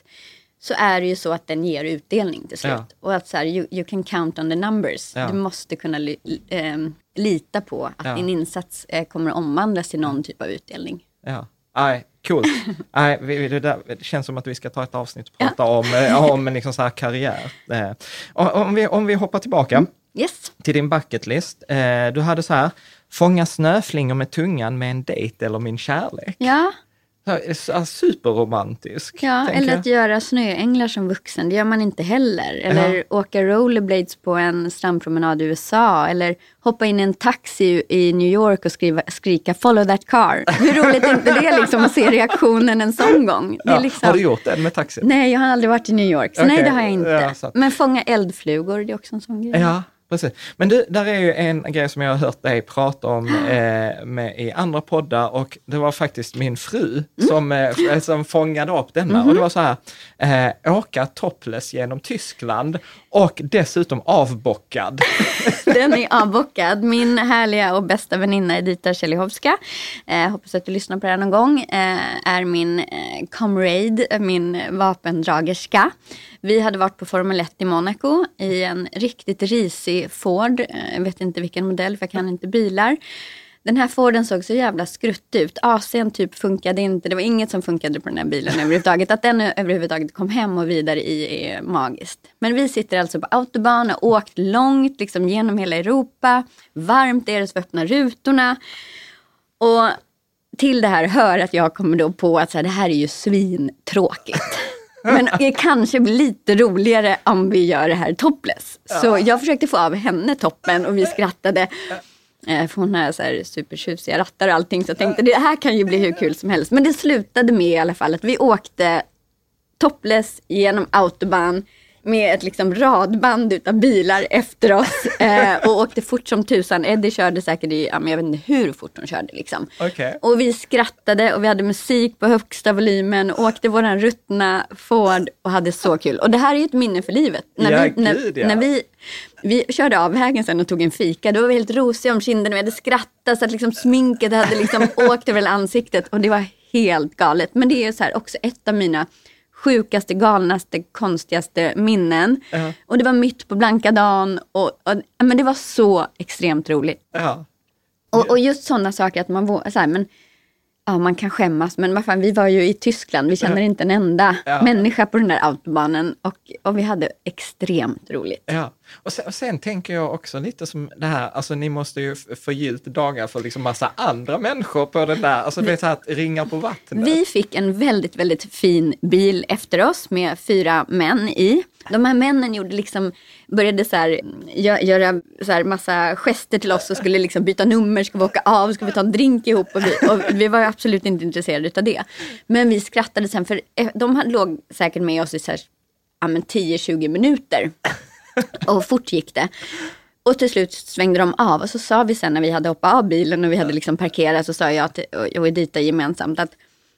så är det ju så att den ger utdelning till slut. Ja. Och att så här, you, you can count on the numbers. Ja. Du måste kunna li, em, lita på att din insats eh, kommer att omvandlas till någon typ av utdelning. Ja, nej, coolt. Nej, vi- det, där, det känns som att vi ska ta ett avsnitt och prata om, eh, om liksom så här karriär. Eh, Om vi, om vi hoppar tillbaka Yes. till din bucketlist. Eh, Du hade så här, fånga snöflingor med tungan med en dejt eller min kärlek. Ja, Superromantisk. Ja, eller jag. att göra snöänglar som vuxen, det gör man inte heller. Eller åka rollerblades på en strandpromenad i USA. Eller hoppa in i en taxi i New York och skriva, skrika “follow that car”. Hur roligt är inte det liksom att se reaktionen en sån gång? Ja, liksom... Har du gjort det med taxi? Nej, jag har aldrig varit i New York. Så nej, Okej, det har jag inte. ja, Men fånga eldflugor, det är också en sån grej. Ja, precis. Men du, där är ju en grej som jag har hört dig prata om eh, med, i andra poddar och det var faktiskt min fru Mm. som, eh, som fångade upp denna. Mhm. Och det var så här, eh, åka topless genom Tyskland och dessutom avbockad. Den är avbockad. Min härliga och bästa väninna Edita Tjelihovska, eh, hoppas att du lyssnar på det här någon gång, eh, är min eh, comrade, min vapendragerska. Vi hade varit på Formel 1 i Monaco i en riktigt risig Ford. Eh, jag vet inte vilken modell för jag kan inte bilar. Den här Forden såg så jävla skrutt ut. AC'n typ funkade inte. Det var inget som funkade på den här bilen överhuvudtaget. Att den överhuvudtaget kom hem och vidare i är magiskt. Men vi sitter alltså på autobahn och åkt långt liksom genom hela Europa. Varmt är det så vi öppnar rutorna. Och till det här hör att jag kommer då på att så här, det här är ju svintråkigt. Men det kanske blir lite roligare om vi gör det här topless. Så jag försökte få av henne toppen och vi skrattade. Eh, För hon har så här supertjusiga rattar och allting. Så jag tänkte det här kan ju bli hur kul som helst. Men det slutade med i alla fall att vi åkte topless genom autobahn med ett liksom radband utav bilar efter oss eh, och åkte fort som tusan. Eddie körde säkert i, ja, men jag vet inte hur fort hon körde liksom. Okej. Och vi skrattade och vi hade musik på högsta volymen, åkte våran ruttna Ford och hade så kul. Och det här är ett minne för livet. När, Ja, vi, när, gud, ja. när vi, vi körde av vägen sen och tog en fika, då var vi helt rosiga om kinderna, vi hade skrattat så att liksom sminket hade liksom åkt över hela ansiktet och det var helt galet. Men det är så här också ett av mina sjukaste, galnaste, konstigaste minnen. Och det var mitt på blanka dagen och, och men det var så extremt roligt. Ja. Och, och just sådana saker att man vågar, så här, men ja, man kan skämmas, men fan, vi var ju i Tyskland, vi känner inte en enda Ja. människa på den där autobanen och, och vi hade extremt roligt. Ja, och sen, och sen tänker jag också lite som det här, alltså ni måste ju förgyllt dagar för liksom massa andra människor på den där, alltså det är så här att ringa på vattnet. Vi fick en väldigt, väldigt fin bil efter oss med fyra män i. De här männen gjorde liksom, började så här, gö- göra så här massa gester till oss och skulle liksom byta nummer, ska vi åka av, ska vi ta en drink ihop? Och vi, och vi var absolut inte intresserade av det. Men vi skrattade sen, för eh, de låg säkert med oss i så här, ja, men 10-20 minuter. Och fort gick det. Och till slut svängde de av och så sa vi sen när vi hade hoppat av bilen och vi hade liksom parkerat så sa jag till, och Edita gemensamt att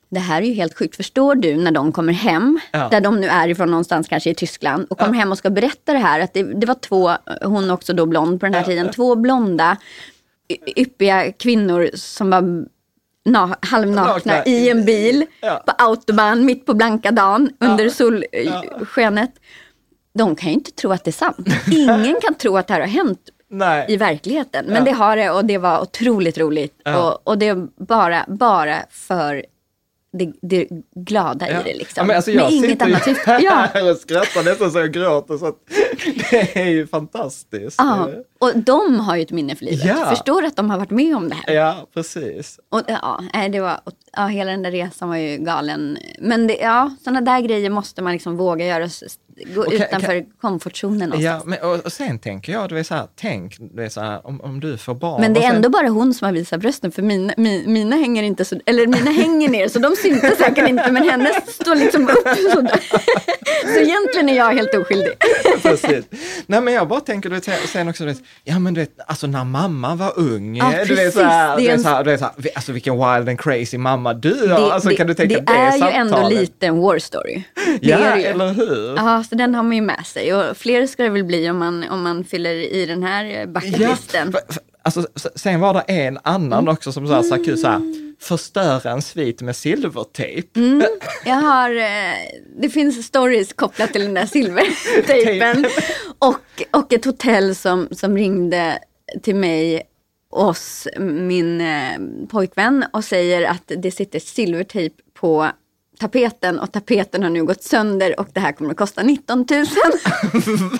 det här är ju helt sjukt. Förstår du när de kommer hem, Ja. där de nu är ifrån någonstans kanske i Tyskland och kommer hem och ska berätta det här. Att det, det var två, hon också då blond på den här tiden, två blonda yppiga kvinnor som var na, halvnakna Nakna i en bil Ja. på autobahn mitt på blanka dagen under solskenet. De kan ju inte tro att det är sant. Ingen kan tro att det här har hänt Nej. i verkligheten. Men Ja. det har det och det var otroligt roligt. Ja. Och, och det är bara, bara för det, det glada i det liksom. Ja, men alltså jag Med inget annat syfte. Ja. och skrattar nästan så jag gråter. Så att det är ju fantastiskt. ja, och de har ju ett minne för livet. Ja. Förstår att de har varit med om det här. Ja, precis. Och, ja, det var, ja, hela den där resan var ju galen. Men det, ja, sådana där grejer måste man liksom våga göra. Gå Och kan- utanför komfortzonen någonstans. Ja, men, och, och sen tänker jag, du vet så här, tänk, du vet så här, om, om du får barn. Men det är sen, ändå bara hon som har visat brösten för mina, mi, mina hänger inte så, eller mina hänger ner så de syntes säkert inte men hennes står liksom upp sådär. Så egentligen är jag helt oskyldig. Precis. Nej men jag bara tänker, du vet, sen också, du vet, ja men du vet, alltså när mamma var ung, Ja, du vet precis. så här, Det du är vet, en- så här, du vet, så här, vi- alltså vilken wild and crazy mamma du har, alltså kan du tänka det det är ju ändå lite en war story. Det Ja, är det eller hur? Ja, så den har man ju med sig. Och fler ska det väl bli om man, om man fyller i den här eh, bucketlisten. för- Alltså, sen var det en annan Mm. också som sa så här, kul så här, förstöra en svit med silvertejp. Mm. Jag har, eh, det finns stories kopplat till den där silvertejpen. och, och ett hotell som, som ringde till mig, oss, min eh, pojkvän och säger att det sitter silvertejp på tapeten och tapeten har nu gått sönder och det här kommer att kosta 19 000.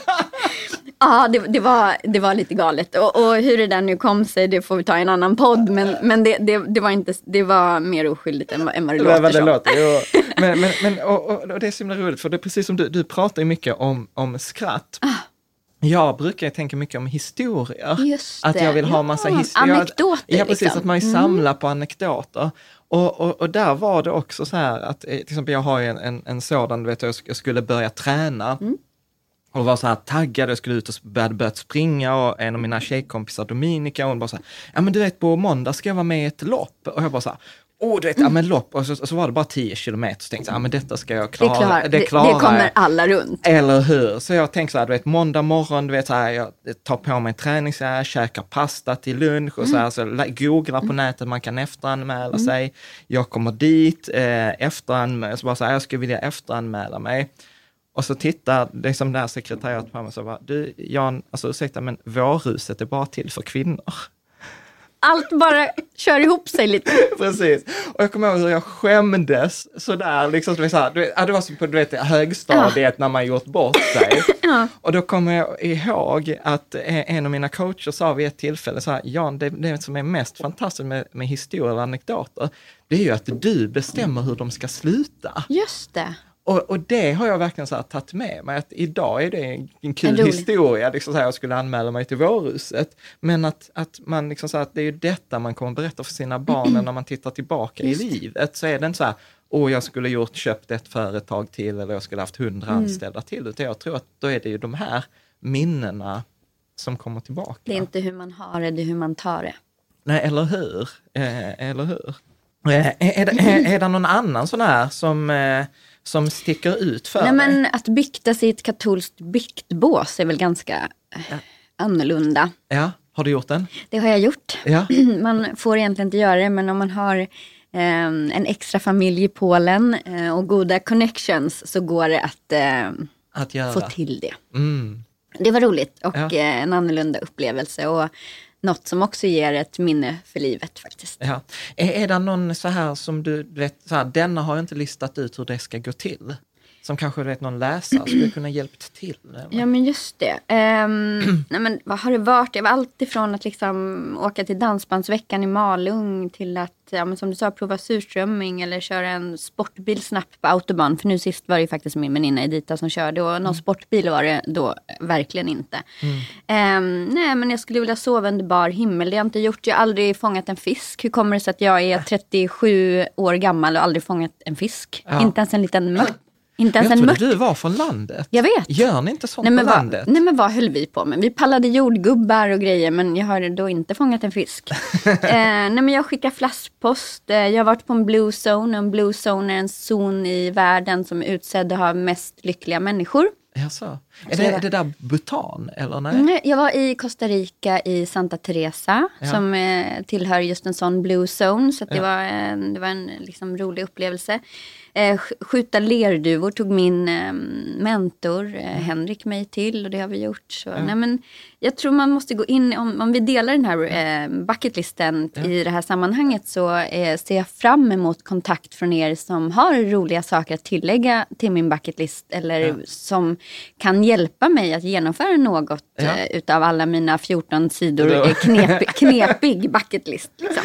Ja, det, det, var, det var lite galet. Och, och hur det där nu kom sig, det får vi ta i en annan podd. Men, men det, det, det, var inte, det var mer oskyldigt än, än vad det låter som. låter. Jo. Men, men, men och, och, och det är så himla roligt, för det är precis som du, du pratar ju mycket om, om skratt. Jag brukar tänka mycket om historier. Ah. Att jag vill ha Ja, massa historier. anekdoter, Ja, precis. liksom. Att man samlar på anekdoter. Och, och, och där var det också så här att, eh, till exempel jag har en, en, en sådan, du vet, jag jag skulle börja träna. Mm. Och var så här taggad, jag skulle ut och började börjat springa och en av mina tjejkompisar Dominika, hon bara så här, ja men du vet på måndag ska jag vara med i ett lopp. Och jag bara så här, åh du vet, ja men lopp, och så, och så var det bara 10 kilometer, så tänkte jag, ja men detta ska jag Det, klara. klar, det, det klarar kommer jag. alla runt. Eller hur? Så jag tänker så här, du vet måndag morgon, du vet så här, jag tar på mig träningskläder, käkar pasta till lunch och så här, så lä- googlar på nätet, man kan efteranmäla sig. Jag kommer dit, eh, efteranmäla, så bara så här, jag skulle vilja efteranmäla mig. Och så tittar liksom det här sekretariatet på mig och så bara, du Jan, alltså ursäkta men vårhuset är bara till för kvinnor. Allt bara kör ihop sig lite. Precis. Och jag kommer ihåg hur jag skämdes sådär, liksom, här, du vet, ja, det var som på du vet, högstadiet när man gjort bort sig. Och då kommer jag ihåg att eh, en av mina coacher sa vid ett tillfälle så här, Jan, det, det som är mest fantastiskt med, med historier och anekdoter, det är ju att du bestämmer hur de ska sluta. Just det. Och, och det har jag verkligen så här tagit med mig, att idag är det en, en kul En historia, liksom så här, jag skulle anmäla mig till vårhuset. Men att, att man liksom så här, att det är ju detta man kommer berätta för sina barn när man tittar tillbaka i livet. Så är det inte så här, åh jag skulle gjort, köpt ett företag till eller jag skulle haft hundra Mm. anställda till. Utan jag tror att då är det ju de här minnena som kommer tillbaka. Det är inte hur man har det, det är hur man tar det. Nej, eller hur? Eh, eller hur? Eh, är, det, är, är det någon annan sån här som, eh, som sticker ut för Nej, dig? men att bikta sig i ett katolskt biktbås är väl ganska eh, annorlunda. Ja, har du gjort den? Det har jag gjort. Ja. Man får egentligen inte göra det, men om man har eh, en extra familj i Polen eh, och goda connections så går det att Att få till det. Mm. Det var roligt och Ja. en annorlunda upplevelse och något som också ger ett minne för livet faktiskt. Ja. Är, är det någon så här som du du vet, så här, denna har jag inte listat ut hur det ska gå till? Som kanske vet, någon läsare skulle kunna hjälpt till? eller? Ja men just det. Ehm, nej, men vad har det varit? Det var allt ifrån att liksom åka till Dansbandsveckan i Malung till att, ja, men som du sa, prova surströmming eller köra en sportbil snabbt på autobahn. För nu sist var det ju faktiskt min väninna Edita som körde och någon sportbil var det då verkligen inte. Ehm, nej men jag skulle vilja sova under bar himmel. Det har jag inte gjort. Jag har aldrig fångat en fisk. Hur kommer det sig att jag är 37 år gammal och aldrig fångat en fisk? Ja. Inte ens en liten mört. Inte ens Jag en trodde du var från landet. Jag vet. Gör ni inte sånt Nej men, på vad, landet? nej men vad höll vi på med? Vi pallade jordgubbar och grejer men jag har då inte fångat en fisk. eh, nej men jag skickar flaskpost. Eh, jag har varit på en blue zone. En blue zone är en zon i världen som är utsedd att ha mest lyckliga människor. Jaså. Är det, var- det där Bhutan eller nej? Mm, Jag var i Costa Rica i Santa Teresa Ja. som eh, tillhör just en sån blue zone. Så det, Ja. var en, det var en liksom, rolig upplevelse. Eh, sk- skjuta lerduvor tog min eh, mentor eh, Henrik mig till och det har vi gjort. Så, nej, men jag tror man måste gå in, om, om vi delar den här eh, bucketlisten i det här sammanhanget så eh, ser jag fram emot kontakt från er som har roliga saker att tillägga till min bucketlist eller som kan hjälpa mig att genomföra något eh, utav alla mina 14 sidor knep, knepig bucketlist. Liksom.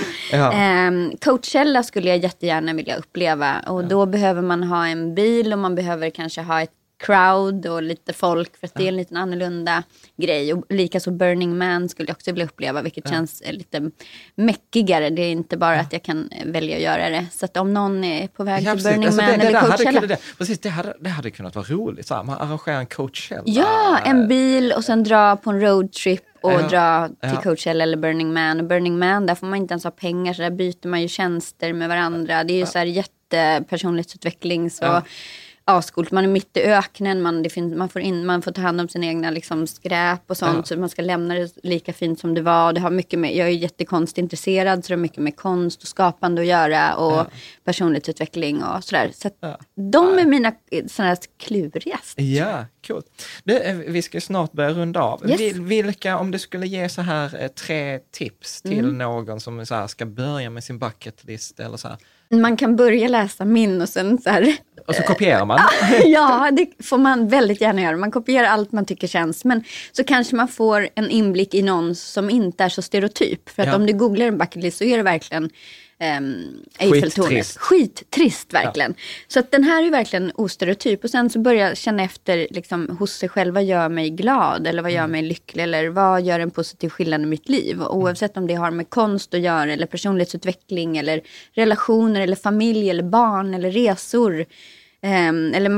Ehm, Coachella skulle jag jättegärna vilja uppleva och då behöver man ha en bil och man behöver kanske ha ett crowd och lite folk för att det är en liten annorlunda grej. Och likaså Burning Man skulle jag också vilja uppleva vilket känns eh, lite mäckigare. Det är inte bara att jag kan eh, välja att göra det. Så att om någon är på väg Ja, till. Burning Alltså, Man det, det, eller hade Coachella. kunnat, det, precis, det, hade, det hade kunnat vara roligt. Så här, man arrangerar en Coachella. Ja, en bil och sen dra på en roadtrip och Ja, dra till ja. Coachella eller Burning Man. Och Burning Man, där får man inte ens ha pengar så där byter man ju tjänster med varandra. Det är ju så här jättepersonlighetsutveckling. Så Ja. ascoolt. Man är mitt i öknen, man, finns, man, får in, man får ta hand om sina egna liksom, skräp och sånt. Ja. Så man ska lämna det lika fint som det var. Det har mycket med, jag är jättekonstintresserad så det har mycket med konst och skapande att göra. Och personlighetsutveckling och sådär. Så Ja. de är mina eh, sådana klurigaste. Ja, coolt. Du, eh, vi ska snart börja runda av. Yes. Vil- Vilka, om du skulle ge så här eh, tre tips till Mm. någon som så här, ska börja med sin bucket list eller så här. Man kan börja läsa min och sen så här. Och så kopierar man. ja, det får man väldigt gärna göra. Man kopierar allt man tycker känns. Men så kanske man får en inblick i någon som inte är så stereotyp. För att Ja. om du googlar en bucket list så är det verkligen um, Eiffeltornet. Skittrist. Verkligen. Så att den här är verkligen ostereotyp. Och sen så börja jag känna efter liksom, hos sig själv. Vad gör mig glad? Eller vad gör Mm. mig lycklig? Eller vad gör en positiv skillnad i mitt liv? Och oavsett om det har med konst att göra. Eller personlighetsutveckling. Eller relationer. Eller familj. Eller barn. Eller resor. ehm, eller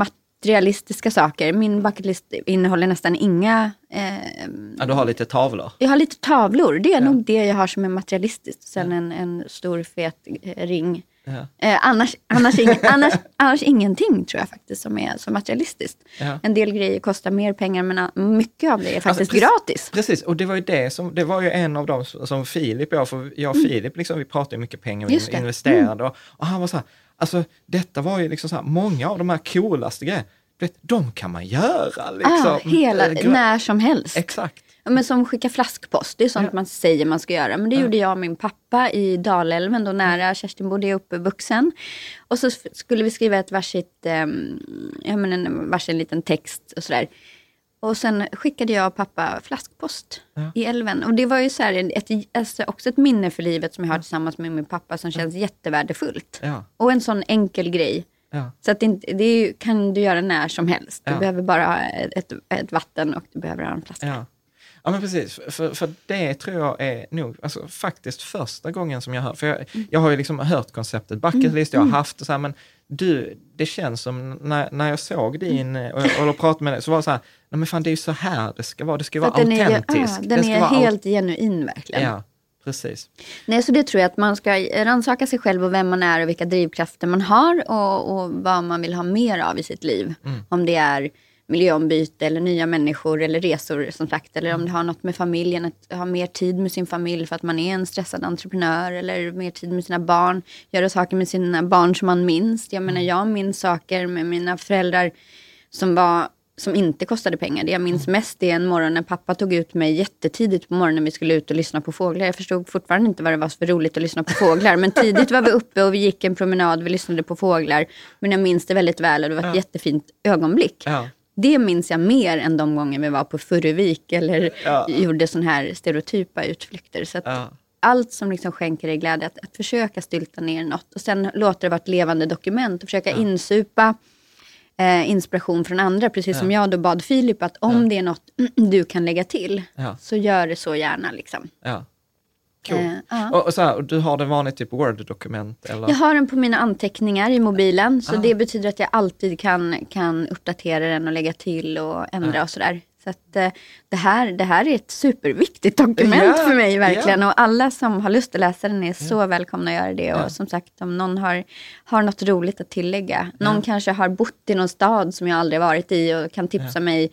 materialistiska saker. Min bucketlist innehåller nästan inga ehm, Ja, du har lite tavlor. jag har lite tavlor, det är nog det jag har som är materialistiskt. Sen en, en stor fet eh, ring. Ja. Eh, annars, annars, ing, annars, annars ingenting tror jag faktiskt som är så materialistiskt. Ja. En del grejer kostar mer pengar men mycket av det är faktiskt Alltså, precis- gratis. Precis, och det var ju det som, det var ju en av dem som som Filip och jag, för jag och Filip, liksom, vi pratade mycket pengar, vi Mm. Det. Mm. investerade och, och han var så här, alltså detta var ju liksom så här, många av de här coolaste grejerna, de kan man göra liksom. ah, hela, Eh, när som helst. Exakt. Ja, men som skicka flaskpost, det är sånt Ja. man säger man ska göra. Men det gjorde jag och min pappa i Dalälven, då nära Kerstin jag är uppvuxen. Och så skulle vi skriva ett varsitt, um, ja men en varsin liten text och sådär. Och sen skickade jag och pappa flaskpost Ja. i älven. Och det var ju så ett, alltså också ett minne för livet som jag har tillsammans med min pappa som känns jättevärdefullt. Ja. Och en sån enkel grej. Ja. Så att det, det är kan du göra när som helst. Du Ja. behöver bara ha ett, ett vatten och du behöver ha en flaska. Ja. Ja men precis, för, för det tror jag är nog alltså, faktiskt första gången som jag hör, för jag, jag har ju liksom hört konceptet bucket list, jag har haft det så här, men du, det känns som när, när jag såg din och, och, och pratade med dig så var det så här, nej men fan det är ju så här det ska vara, det ska vara att den är, ja, det den är helt genuin verkligen. Ja, precis. Nej, så det tror jag att man ska rannsaka sig själv och vem man är och vilka drivkrafter man har och, och vad man vill ha mer av i sitt liv. Mm. Om det är miljöombyte eller nya människor eller resor som sagt. Eller Mm. om det har något med familjen, att ha mer tid med sin familj för att man är en stressad entreprenör. Eller mer tid med sina barn, göra saker med sina barn som man minns. Jag menar jag minns saker med mina föräldrar som var som inte kostade pengar. Det jag minns mest är en morgon när pappa tog ut mig jättetidigt på morgonen när vi skulle ut och lyssna på fåglar. Jag förstod fortfarande inte vad det var för roligt att lyssna på fåglar. Men tidigt var vi uppe och vi gick en promenad, vi lyssnade på fåglar. Men jag minns det väldigt väl och det var ett jättefint ögonblick. Ja. Det minns jag mer än de gånger vi var på Furuvik eller Ja. gjorde sådana här stereotypa utflykter. Så Ja. allt som liksom skänker dig glädje, att, att försöka stylta ner något och sen låta det vara ett levande dokument och försöka insupa eh, inspiration från andra. Precis som jag då bad Filip att om det är något du kan lägga till Ja. så gör det så gärna. Liksom. Ja. Cool. Eh, ja. och, och så här, och du har det vanligt typ Word-dokument eller? Jag har den på mina anteckningar i mobilen. Så Ah. det betyder att jag alltid kan, kan uppdatera den och lägga till och ändra och sådär. Så att, eh, det, här, det här är ett superviktigt dokument Ja, för mig verkligen. ja. Och alla som har lust att läsa den är så välkomna att göra det. Ja. Och som sagt, om någon har, har något roligt att tillägga. Någon kanske har bott i någon stad som jag aldrig varit i och kan tipsa mig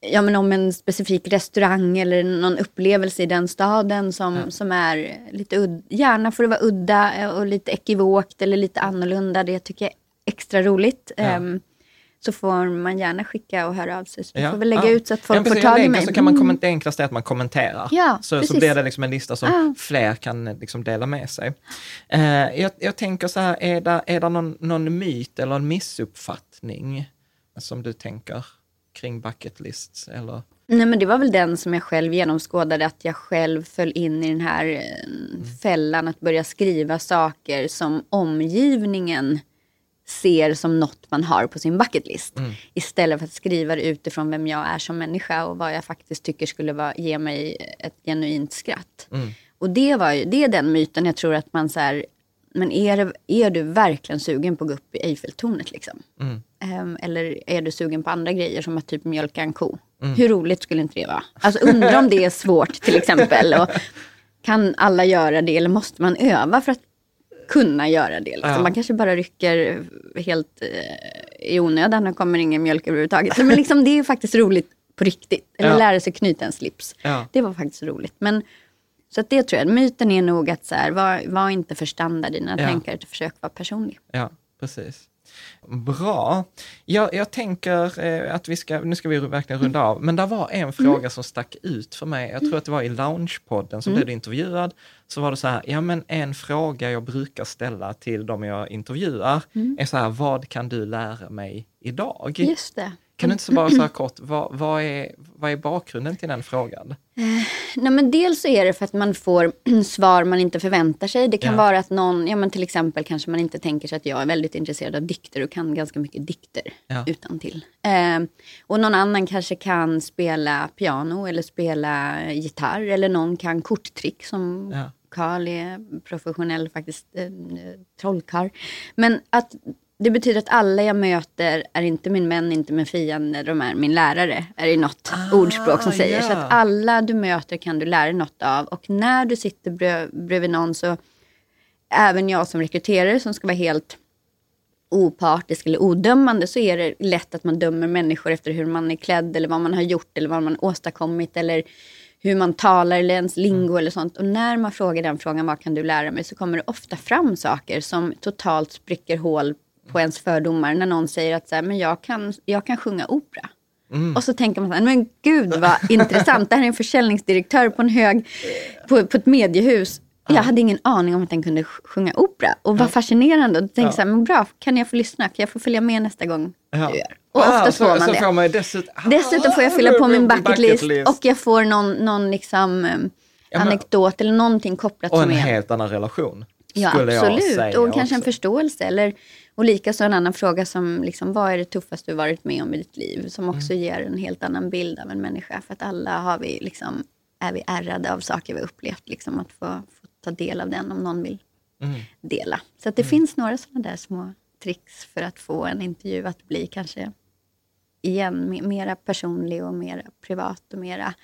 ja, men om en specifik restaurang eller någon upplevelse i den staden som, som är lite udda. Gärna får det vara udda och lite ekivokt eller lite annorlunda. Det tycker jag är extra roligt. Ehm, så får man gärna skicka och höra av sig. Så vi Ja. får väl lägga Ja. ut så att folk Ja, får tag i mig. Så kan man Mm. komment- det enklaste är att man kommenterar. Ja, så, så blir det liksom en lista som Ja. fler kan liksom dela med sig. Eh, jag, jag tänker så här, är det, är det någon, någon myt eller en missuppfattning som du tänker kring bucket lists? Eller? Nej men det var väl den som jag själv genomskådade, att jag själv föll in i den här eh, fällan att börja skriva saker som omgivningen ser som något man har på sin bucket list. Istället för att skriva det utifrån vem jag är som människa och vad jag faktiskt tycker skulle vara, ge mig ett genuint skratt. Och det, var ju, det är den myten jag tror att man så här, men är, är du verkligen sugen på att gå upp i Eiffeltornet liksom? Ehm, eller är du sugen på andra grejer som att typ mjölka en ko? Hur roligt skulle inte det vara? Alltså undra om det är svårt till exempel. Och kan alla göra det eller måste man öva för att kunna göra det? Liksom? Ja. Man kanske bara rycker helt eh, i onödan och kommer ingen mjölk överhuvudtaget. Men liksom, det är faktiskt roligt på riktigt. Eller Ja. lära sig knyta en slips. Ja. Det var faktiskt roligt. Men, så att det tror jag, myten är nog att så här, var, var inte för standard i dina Ja. tankar, utan försök vara personlig. Ja, precis. Bra. Jag, jag tänker eh, att vi ska, nu ska vi verkligen runda av, men det var en fråga som stack ut för mig. Jag tror att det var i Loungepodden som blev du intervjuad. Så var det så här, ja men en fråga jag brukar ställa till de jag intervjuar är så här, vad kan du lära mig idag? Just det. Kan du inte så bara så här kort, vad, vad, är, vad är bakgrunden till den frågan? Nej, men dels så är det för att man får svar man inte förväntar sig. Det kan Ja. vara att någon, ja men till exempel kanske man inte tänker sig att jag är väldigt intresserad av dikter och kan ganska mycket dikter Ja. utan till. Eh, och någon annan kanske kan spela piano eller spela gitarr eller någon kan korttrick som Ja. Karl är professionell faktiskt, eh, trollkarl. Men att det betyder att alla jag möter är inte min vän, inte min fiende, de är min lärare. Är det något ordspråk som säger. Så Ah, ja. att alla du möter kan du lära dig något av. Och när du sitter bredvid någon så, även jag som rekryterare som ska vara helt opartisk eller odömande så är det lätt att man dömer människor efter hur man är klädd eller vad man har gjort eller vad man åstadkommit eller hur man talar eller ens lingo eller sånt. Och när man frågar den frågan, vad kan du lära mig? Så kommer det ofta fram saker som totalt spricker hål på ens fördomar. När någon säger att så här, men jag, kan, jag kan sjunga opera. Och så tänker man så här, men gud vad intressant. Det här är en försäljningsdirektör på en hög, på, på ett mediehus. Jag hade ingen aning om att den kunde sj- sjunga opera. Och vad fascinerande. Och då tänkte jag så här, men bra, kan jag få lyssna? Kan jag få följa med nästa gång Ja. du gör? Och Ah, oftast så, får man så det. får man dessutom, Dessutom får jag fylla på min bucket list, och jag får någon, någon liksom, eh, Ja, men- anekdot eller någonting kopplat och en som är... helt annan relation. Ja, absolut. Och kanske en förståelse. Eller, och likaså en annan fråga som, liksom, vad är det tuffaste du varit med om i ditt liv? Som också Mm. ger en helt annan bild av en människa. För att alla har vi, liksom, är vi ärrade av saker vi upplevt. Liksom, att få, få ta del av den om någon vill Mm. dela. Så att det finns några sådana där små tricks för att få en intervju att bli kanske igen me- mera personlig och mera privat och mera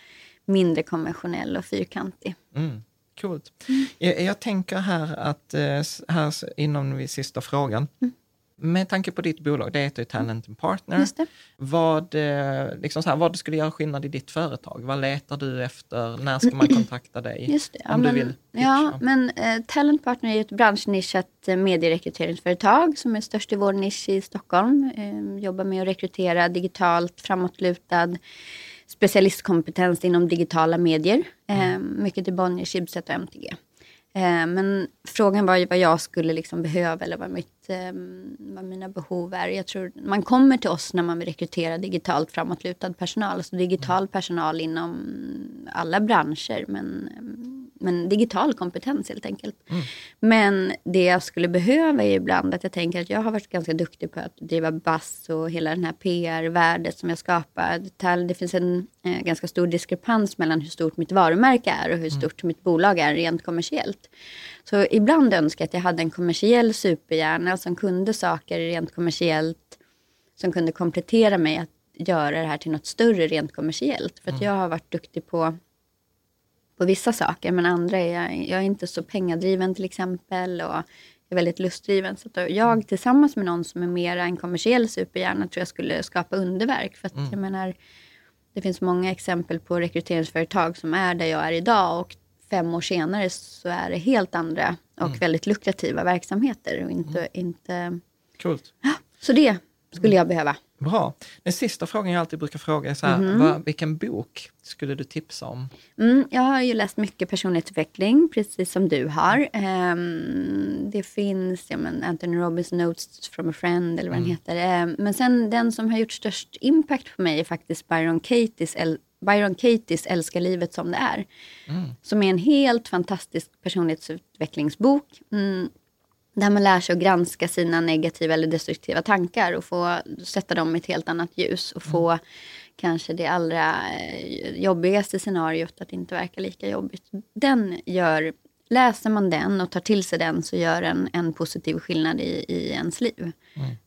mindre konventionell och fyrkantig. Mm, coolt. Jag, jag tänker här att, eh, här inom vid sista frågan, med tanke på ditt bolag, det heter ju Talent and Partner. Vad, eh, liksom så här, vad skulle göra skillnad i ditt företag? Vad letar du efter? När ska man kontakta dig? Just det. Ja, Om men, du vill ja, men eh, Talent Partner är ett branschnischat eh, medierekryteringsföretag som är störst i vår nisch i Stockholm. Eh, jobbar med att rekrytera digitalt, framåtlutad specialistkompetens inom digitala medier. Eh, mycket till Bonnier, Schibsted och MTG. Eh, men frågan var ju vad jag skulle liksom behöva eller vad, mitt, eh, vad mina behov är. Jag tror man kommer till oss när man vill rekrytera digitalt framåtlutad personal. Alltså digital personal inom alla branscher. Men, men digital kompetens helt enkelt. Men det jag skulle behöva är ibland att jag tänker att jag har varit ganska duktig på att driva bass och hela den här PR-värdet som jag skapar. Det- finns en eh, ganska stor diskrepans mellan hur stort mitt varumärke är och hur stort mitt bolag är rent kommersiellt. Så ibland önskar jag att jag hade en kommersiell superhjärna som kunde saker rent kommersiellt som kunde komplettera mig att göra det här till något större rent kommersiellt. För att jag har varit duktig på, på vissa saker men andra är jag, jag är inte så pengadriven till exempel och är väldigt lustdriven. Så att jag tillsammans med någon som är mera en kommersiell superhjärna tror jag skulle skapa underverk. För att jag menar, det finns många exempel på rekryteringsföretag som är där jag är idag och fem år senare så är det helt andra och väldigt lukrativa verksamheter. Och inte, inte... Coolt. Så det skulle jag behöva. Bra. Den sista frågan jag alltid brukar fråga är så här, Mhm. vad, vilken bok skulle du tipsa om? Mm, jag har ju läst mycket personlighetsutveckling, precis som du har. Ehm, det finns ja, men Anthony Robbins Notes from a friend, eller vad den heter. Ehm, men sen den som har gjort störst impact på mig är faktiskt Byron Katie's, Byron Katie's Älska livet som det är. Som är en helt fantastisk personlighetsutvecklingsbok. Mm, Där man lär sig att granska sina negativa eller destruktiva tankar och få sätta dem i ett helt annat ljus och få kanske det allra eh, jobbigaste scenariot att inte verka lika jobbigt. Den gör, läser man den och tar till sig den så gör den en positiv skillnad i, i ens liv.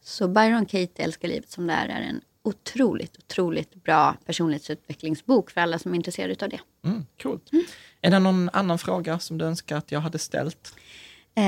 Så Byron Katie, Älska livet som det är, är en otroligt, otroligt bra personlighetsutvecklingsbok för alla som är intresserade av det. Mm, coolt. Är det någon annan fråga som du önskar att jag hade ställt? Eh,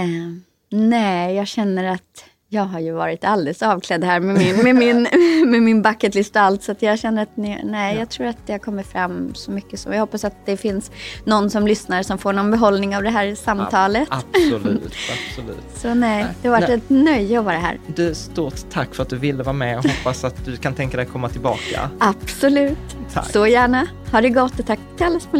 nej, jag känner att jag har ju varit alldeles avklädd här med min, med min, med min bucketlist och allt. Så att jag känner att nej, nej jag tror att det har kommit fram så mycket. Så jag hoppas att det finns någon som lyssnar som får någon behållning av det här samtalet. Absolut, absolut. Så nej, det har varit Nej. ett nöje att vara här. Du, stort tack för att du ville vara med och hoppas att du kan tänka dig komma tillbaka. Absolut. Tack. Så gärna. Ha det gott och tack till alla som har